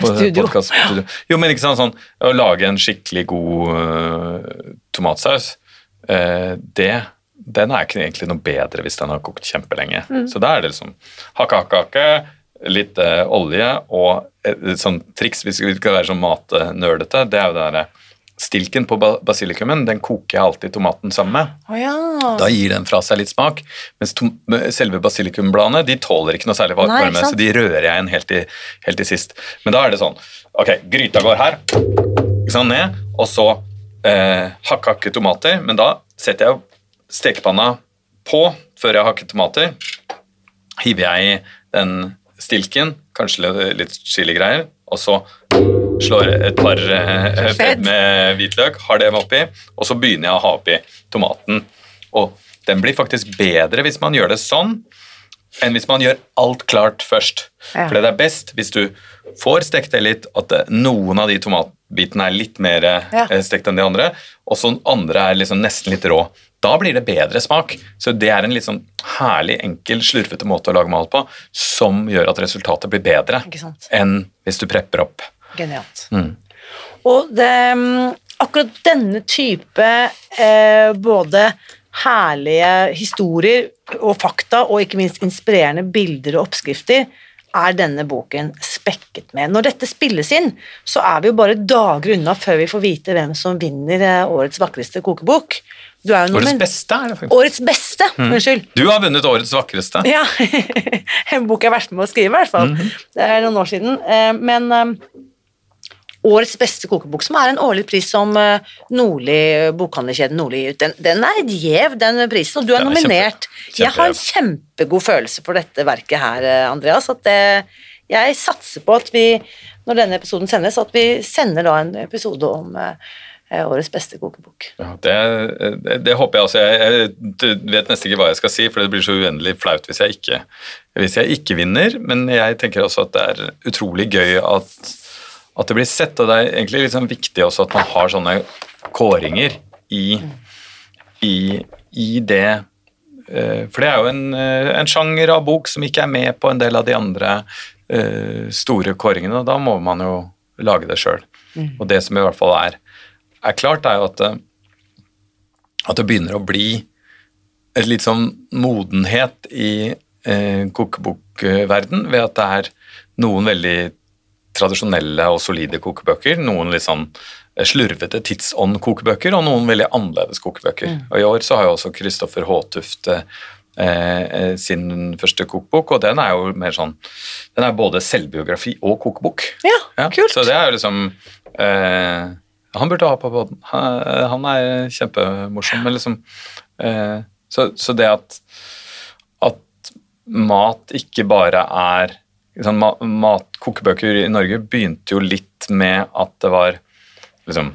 på studio. studio. Jo, men ikke sant, sånn Å lage en skikkelig god uh, tomatsaus, uh, det den er ikke egentlig noe bedre hvis den har kokt kjempelenge. Mm. Så da er det liksom hakke, hakke, hakke, litt øh, olje og et, et sånt triks hvis vi skal være sånn matnerdete, det er jo det derre Stilken på basilikumen den koker jeg alltid tomaten sammen med. Oh, ja. Da gir den fra seg litt smak. Mens selve basilikumbladene de tåler ikke noe særlig var- Nei, varme, så de rører jeg inn helt helt til sist. Men da er det sånn Ok, gryta går her, sånn ned, og så eh, hakke, hakke tomater. Men da setter jeg stekepanna på før jeg har hakket tomater. Hiver jeg i den stilken, kanskje litt- chiligreier, og så slår jeg et par fett med hvitløk, har det oppi, og så begynner jeg å ha oppi tomaten. Og den blir faktisk bedre hvis man gjør det sånn, enn hvis man gjør alt klart først. Ja. For det er best hvis du får stekt det litt, at noen av de tomatbitene er litt mer Ja. eh, stekt enn de andre, og så andre er liksom nesten litt rå. Da blir det bedre smak. Så det er en litt sånn herlig, enkel, slurvete måte å lage mat på, som gjør at resultatet blir bedre enn hvis du prepper opp. Genialt. Mm. Og det, mm, akkurat denne type eh, både herlige historier og fakta, og ikke minst inspirerende bilder og oppskrifter, er denne boken spekket med. Når dette spilles inn, så er vi jo bare dager unna før vi får vite hvem som vinner eh, årets vakreste kokebok. Årets beste er det faktisk. Årets beste, unnskyld. Du har vunnet årets vakreste. (laughs) Ja, (laughs) en bok jeg har vært med å skrive, i hvert fall. Det er noen år siden. Eh, Men eh, årets beste kokebok, som er en årlig pris som eh, Nordli, bokhandlerkjeden Nordli gir ut, den, den er gjev, den prisen, og du er er nominert. kjempe- Jeg har en kjempegod følelse for dette verket her, eh, Andreas. At det, jeg satser på at vi, når denne episoden sendes, at vi sender da en episode om eh, årets beste kokebok. Ja, det, det, det håper jeg også. Jeg, jeg vet nesten ikke hva jeg skal si, for det blir så uendelig flaut hvis jeg ikke, hvis jeg ikke vinner. Men jeg tenker også at det er utrolig gøy at, at det blir sett, og det er egentlig sånn viktig også at man har sånne kåringer i, i, i det eh, For det er jo en, eh, en sjanger av bok som ikke er med på en del av de andre eh, store kåringene, og da må man jo lage det sjøl. Og det som i hvert fall er, er klart, er jo at det, at det begynner å bli et litt sånn modenhet i eh, kokebokverden ved at det er noen veldig tradisjonelle og solide kokebøker, noen litt sånn eh, slurvete tidsånd-kokebøker og noen veldig annerledes kokebøker. Og I år så har jo også Kristoffer Håtuft eh, eh, sin første kokebok, og den er jo mer sånn Den er både selvbiografi og kokebok. Ja, kult. Så det er jo liksom eh, Han burde ha på båten. Han, han er kjempemorsom, men liksom eh, så, så det at, at mat ikke bare er liksom, Matkokebøker i Norge begynte jo litt med at det var liksom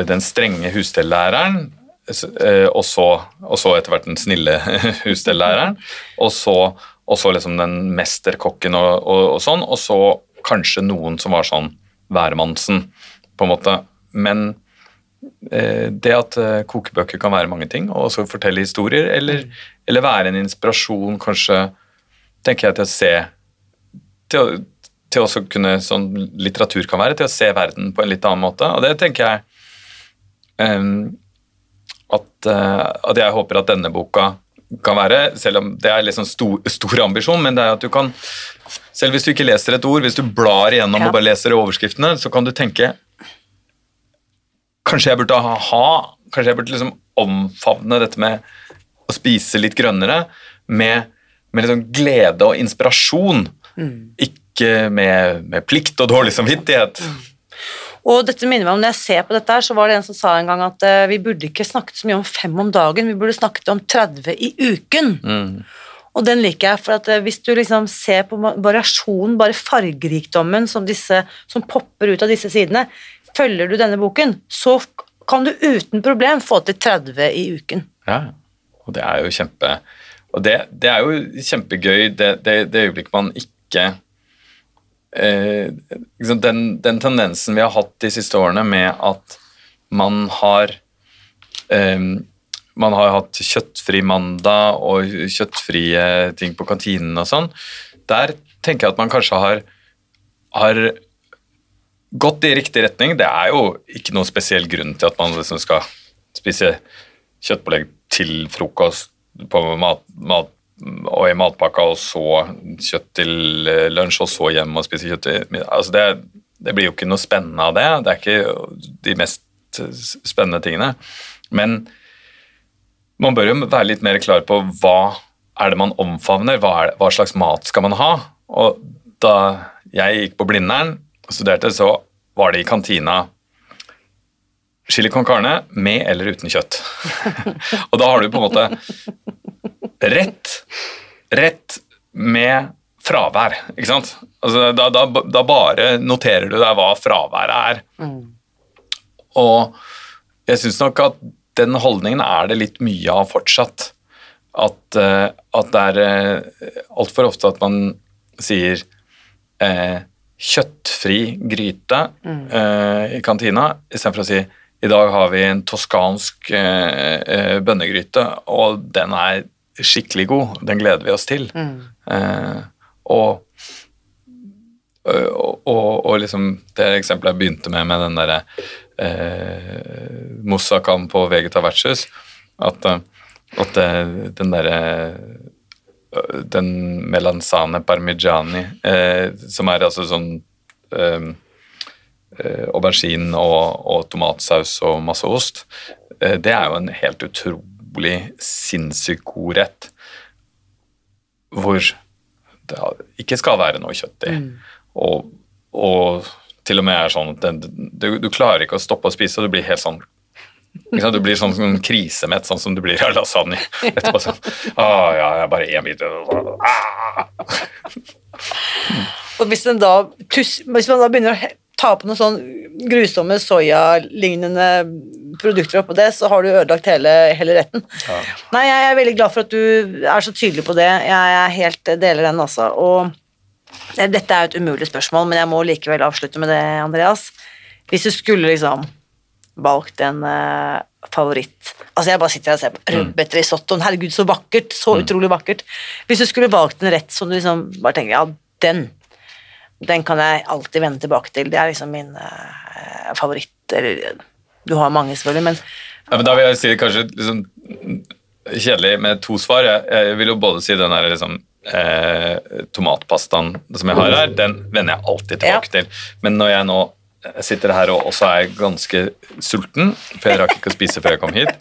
den strenge husstellæreren, eh, og så, og så etter hvert den snille (laughs) husstellæreren, og så, og så liksom den mesterkokken og, og, og sånn, og så kanskje noen som var sånn værmannsen, på en måte. Men eh, det at eh, kokebøker kan være mange ting, og også fortelle historier, eller, eller være en inspirasjon, kanskje, tenker jeg til å se til til å også kunne, sånn litteratur kan være, til å se verden på en litt annen måte. Og det tenker jeg um, at, uh, at jeg håper at denne boka kan være, selv om det er litt sånn stor, stor ambisjon, men det er at du kan selv hvis du ikke leser et ord, hvis du blar igjennom Ja. og bare leser overskriftene, så kan du tenke Kanskje jeg burde ha, Kanskje jeg burde liksom omfavne dette med å spise litt grønnere med, med sånn glede og inspirasjon. Ikke med, med plikt og dårlig samvittighet. Og dette minner meg om når jeg ser på dette her, så var det en som sa en gang at uh, vi burde ikke snakket så mye om fem om dagen, vi burde snakket om 30 i uken. Og den liker jeg, for at uh, hvis du liksom ser på variasjonen, bare fargerikdommen som, disse, som popper ut av disse sidene, følger du denne boken, så kan du uten problem få til 30 i uken. Ja, og det er jo kjempe Og det, det er jo kjempegøy det, det, det øyeblikket man ikke eh, liksom den, den tendensen vi har hatt de siste årene med at man har eh, man har hatt kjøttfri mandag og kjøttfrie ting på kantinen og sånn. Der tenker jeg at man kanskje har, har gått i riktig retning. Det er jo ikke noen spesiell grunn til at man liksom skal spise kjøttpålegg til frokost på mat, mat, og i matpakka, og så kjøtt til eh, lunsj, og så hjem og spise kjøtt til middag. Altså det, det blir jo ikke noe spennende av det. Det er ikke de mest spennende tingene. Men man bør jo være litt mer klar på hva er det man omfavner, hva, er, hva slags mat skal man ha. Og da jeg gikk på Blindern og studerte, så var det i kantina chili con carne med eller uten kjøtt. (laughs) og da har du på en måte rett, rett med fravær, ikke sant? Altså, da, da, da bare noterer du deg hva fraværet er. Og jeg syns nok at den holdningen er det litt mye av fortsatt. At, eh, at det er uh, altfor ofte at man sier eh, kjøttfri gryte eh, i kantina, istedenfor å si i dag har vi en toskansk eh, eh, bønnegryte, og den er skikkelig god. Den gleder vi oss til. Eh, og, og, og, og liksom det eksempelet jeg begynte med, med den derre eh, Moussakam på Vegeta vertshus, at, eh, at eh, den derre den melanzane parmigiani, eh, som er altså sånn eh, eh, aubergine og, og tomatsaus og masse ost, eh, det er jo en helt utrolig sinnssykt god rett hvor det ikke skal være noe kjøtt i. Og, og til og med er sånn at det, du, du klarer ikke å stoppe å spise, og du blir helt sånn? Du blir sånn, sånn krisemett, sånn som du blir av lasagne. Etterpå sånn Å ja, jeg er bare én bit ah. Og hvis, den da, hvis man da begynner å ta på noen sånn grusomme soyalignende produkter oppå det, så har du ødelagt hele, hele retten. Nei, jeg er veldig glad for at du er så tydelig på det. Jeg er helt deler den også. Og dette er jo et umulig spørsmål, men jeg må likevel avslutte med det, Andreas. Hvis du skulle liksom valgt en uh, favoritt Altså, jeg bare sitter her og ser på rødbeter i. Herregud, så vakkert. Så utrolig vakkert. Hvis du skulle valgt en rett som du liksom bare tenker Ja, den. Den kan jeg alltid vende tilbake til. Det er liksom min uh, favoritt. Eller du har mange, selvfølgelig, men Ja, men da vil jeg si det kanskje liksom kjedelig med to svar. Jeg, jeg vil jo både si den der liksom eh, tomatpastaen som jeg har her, den vender jeg alltid tilbake til. Men når jeg nå sitter her og også er ganske sulten, for jeg rakk ikke å spise før jeg kom hit,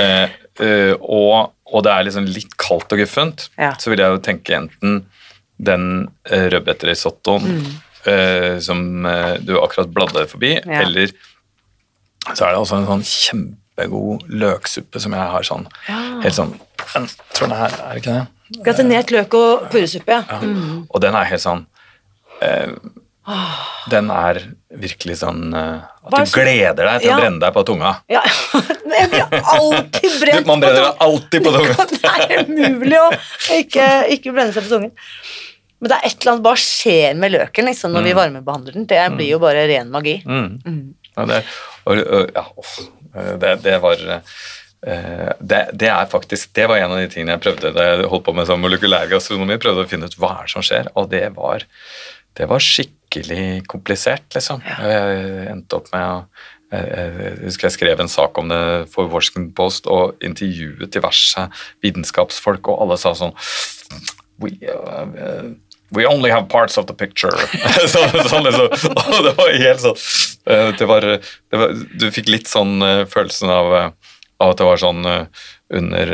eh, eh, og, og det er liksom litt kaldt og guffent, Ja. så vil jeg jo tenke enten den rødbetrisottoen mm. eh, som eh, du akkurat bladde forbi, Ja. eller så er det også en sånn kjempegod løksuppe som jeg har sånn helt sånn Jeg tror den her, er det ikke det? gratinert løk og purresuppe, ja. Mm. Og den er helt sånn eh, Den er virkelig sånn eh, At du så- gleder deg til Ja. å brenne deg på tunga. ja. (laughs) Jeg blir alltid (laughs) brent på tunga. man brenner tunga. deg alltid på tunga. (laughs) Det er umulig å ikke, ikke brenne seg på tungen. Men det er et eller annet bare skjer med løken liksom, når vi varmebehandler den. Det blir jo bare ren magi. Mm. Ja, det, og, og, ja, åh, det, det var eh, det, det er faktisk Det var en av de tingene jeg prøvde da jeg holdt på med sånn molekylær gastronomi. Prøvde å finne ut hva er som skjer, og det var, det var skikkelig komplisert, liksom. Jeg endte opp med å jeg husker jeg skrev en sak om det for Washington Post og intervjuet diverse vitenskapsfolk, og alle sa sånn We, uh, we only have parts of the picture. (laughs) så, sånn liksom. Og det var helt sånn eh, det var, det var, Du fikk litt sånn eh, følelsen av, eh, av at det var sånn under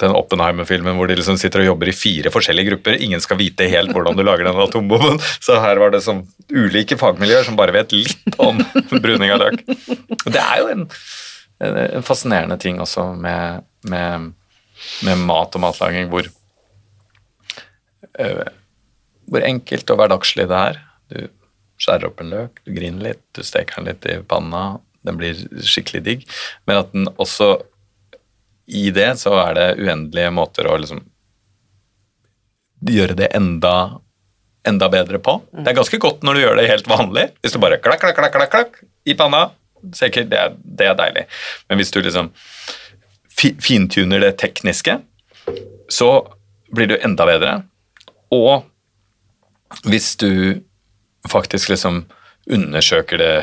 den Oppenheimer-filmen hvor de liksom sitter og jobber i fire forskjellige grupper. Ingen skal vite helt hvordan du lager den atombomben. Så her var det som ulike fagmiljøer som bare vet litt om (laughs) bruning av løk. Det er jo en, en en fascinerende ting også med, med, med mat og matlaging, hvor hvor enkelt og hverdagslig det er. Du skjærer opp en løk, du griner litt, du steker den litt i panna, den blir skikkelig digg. Men at den også i det så er det uendelige måter å liksom gjøre det enda, enda bedre på. Det er ganske godt når du gjør det helt vanlig. Hvis du bare klakk, klakk, klakk, klakk, klakk i panna, sikkert, det er, det er deilig. Men hvis du liksom fi, fintuner det tekniske, så blir du enda bedre. Og hvis du faktisk liksom undersøker det,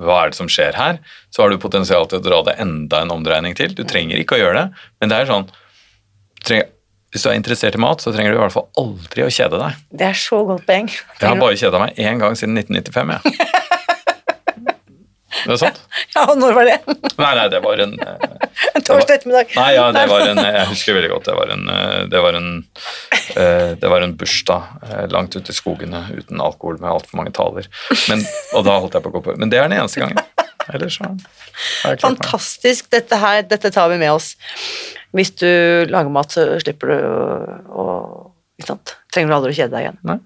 hva er det som skjer her, så har du potensial til å dra det enda en omdreining til. Du trenger ikke å gjøre det, men det er sånn trenger, Hvis du er interessert i mat, så trenger du i hvert fall aldri å kjede deg. Det er så godt poeng. Jeg har bare kjeda meg én gang siden 1995, jeg. (laughs) Det er sant? (laughs) Ja, og når var det? Nei, nei, det var en eh, (laughs) En torsdag ettermiddag. Nei, ja, det var en Jeg husker veldig godt. Det var en, eh, det var en, eh, det var en bursdag langt ute i skogene uten alkohol med altfor mange taler. Men, og da holdt jeg på å gå på. Men det er den eneste gangen. Ellers så. Fantastisk. Dette her, dette tar vi med oss. Hvis du lager mat, så slipper du å, Ikke sant? Trenger du aldri å kjede deg igjen. Nei.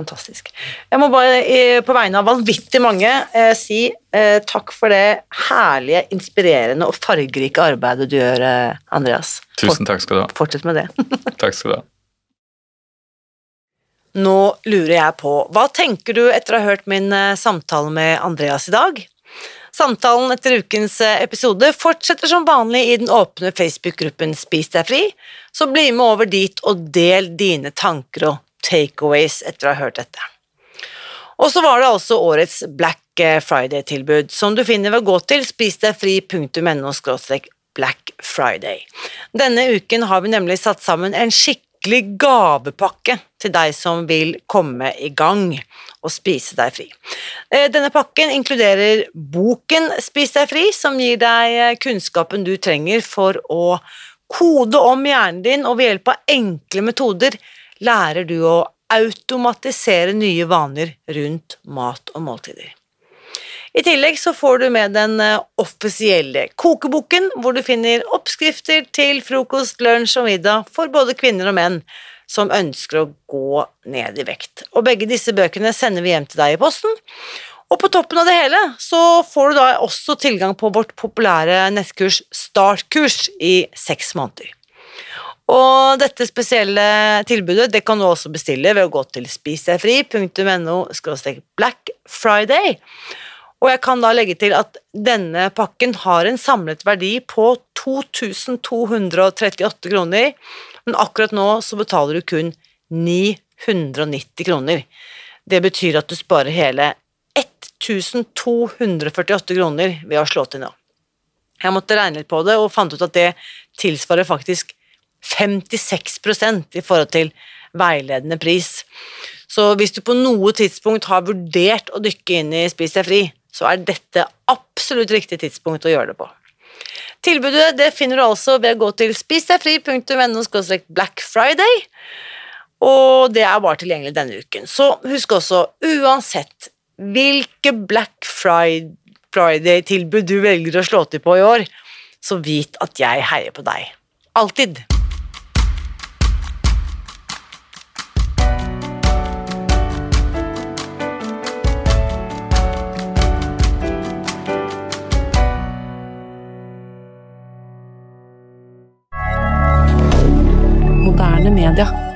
Fantastisk. Jeg må bare på vegne av vanvittig mange eh, si eh, takk for det herlige, inspirerende og fargerike arbeidet du gjør, eh, Andreas. Tusen takk skal du ha. Fortsett med det. (laughs) Takk skal du ha. Nå lurer jeg på, hva tenker du etter å ha hørt min samtale med Andreas i dag? Samtalen etter ukens episode fortsetter som vanlig i den åpne Facebook-gruppen Spis deg fri, så bli med over dit og del dine tanker og takeaways etter å ha hørt dette. Og så var det altså årets Black Friday-tilbud, som du finner ved å gå til spisdegfri.no Black Friday. Denne uken har vi nemlig satt sammen en skikkelig gavepakke til deg som vil komme i gang og spise deg fri. Eh, denne pakken inkluderer boken Spis deg fri, som gir deg eh, kunnskapen du trenger for å kode om hjernen din, og ved hjelp av enkle metoder lærer du å automatisere nye vaner rundt mat og måltider. I tillegg så får du med den eh, offisielle kokeboken, hvor du finner oppskrifter til frokost, lunsj og middag for både kvinner og menn som ønsker å gå ned i vekt. Og begge disse bøkene sender vi hjem til deg i posten. Og på toppen av det hele så får du da også tilgang på vårt populære nettkurs Startkurs i seks måneder. Og dette spesielle tilbudet det kan du også bestille ved å gå til spisdegfri.no black friday. Og jeg kan da legge til at denne pakken har en samlet verdi på 2238 kroner, men akkurat nå så betaler du kun 990 kroner. Det betyr at du sparer hele 1248 kroner ved å slå til nå. Jeg måtte regne litt på det og fant ut at det tilsvarer faktisk 56% i forhold til veiledende pris. Så hvis du på noe tidspunkt har vurdert å dykke inn i Spis deg fri, så er dette absolutt riktig tidspunkt å gjøre det på. Tilbudet det finner du altså ved å gå til spisdegfri.no black friday, og det er bare tilgjengelig denne uken. Så husk også, uansett hvilke Black Friday-tilbud du velger å slå til på i år, så vit at jeg heier på deg. Alltid. D'accord.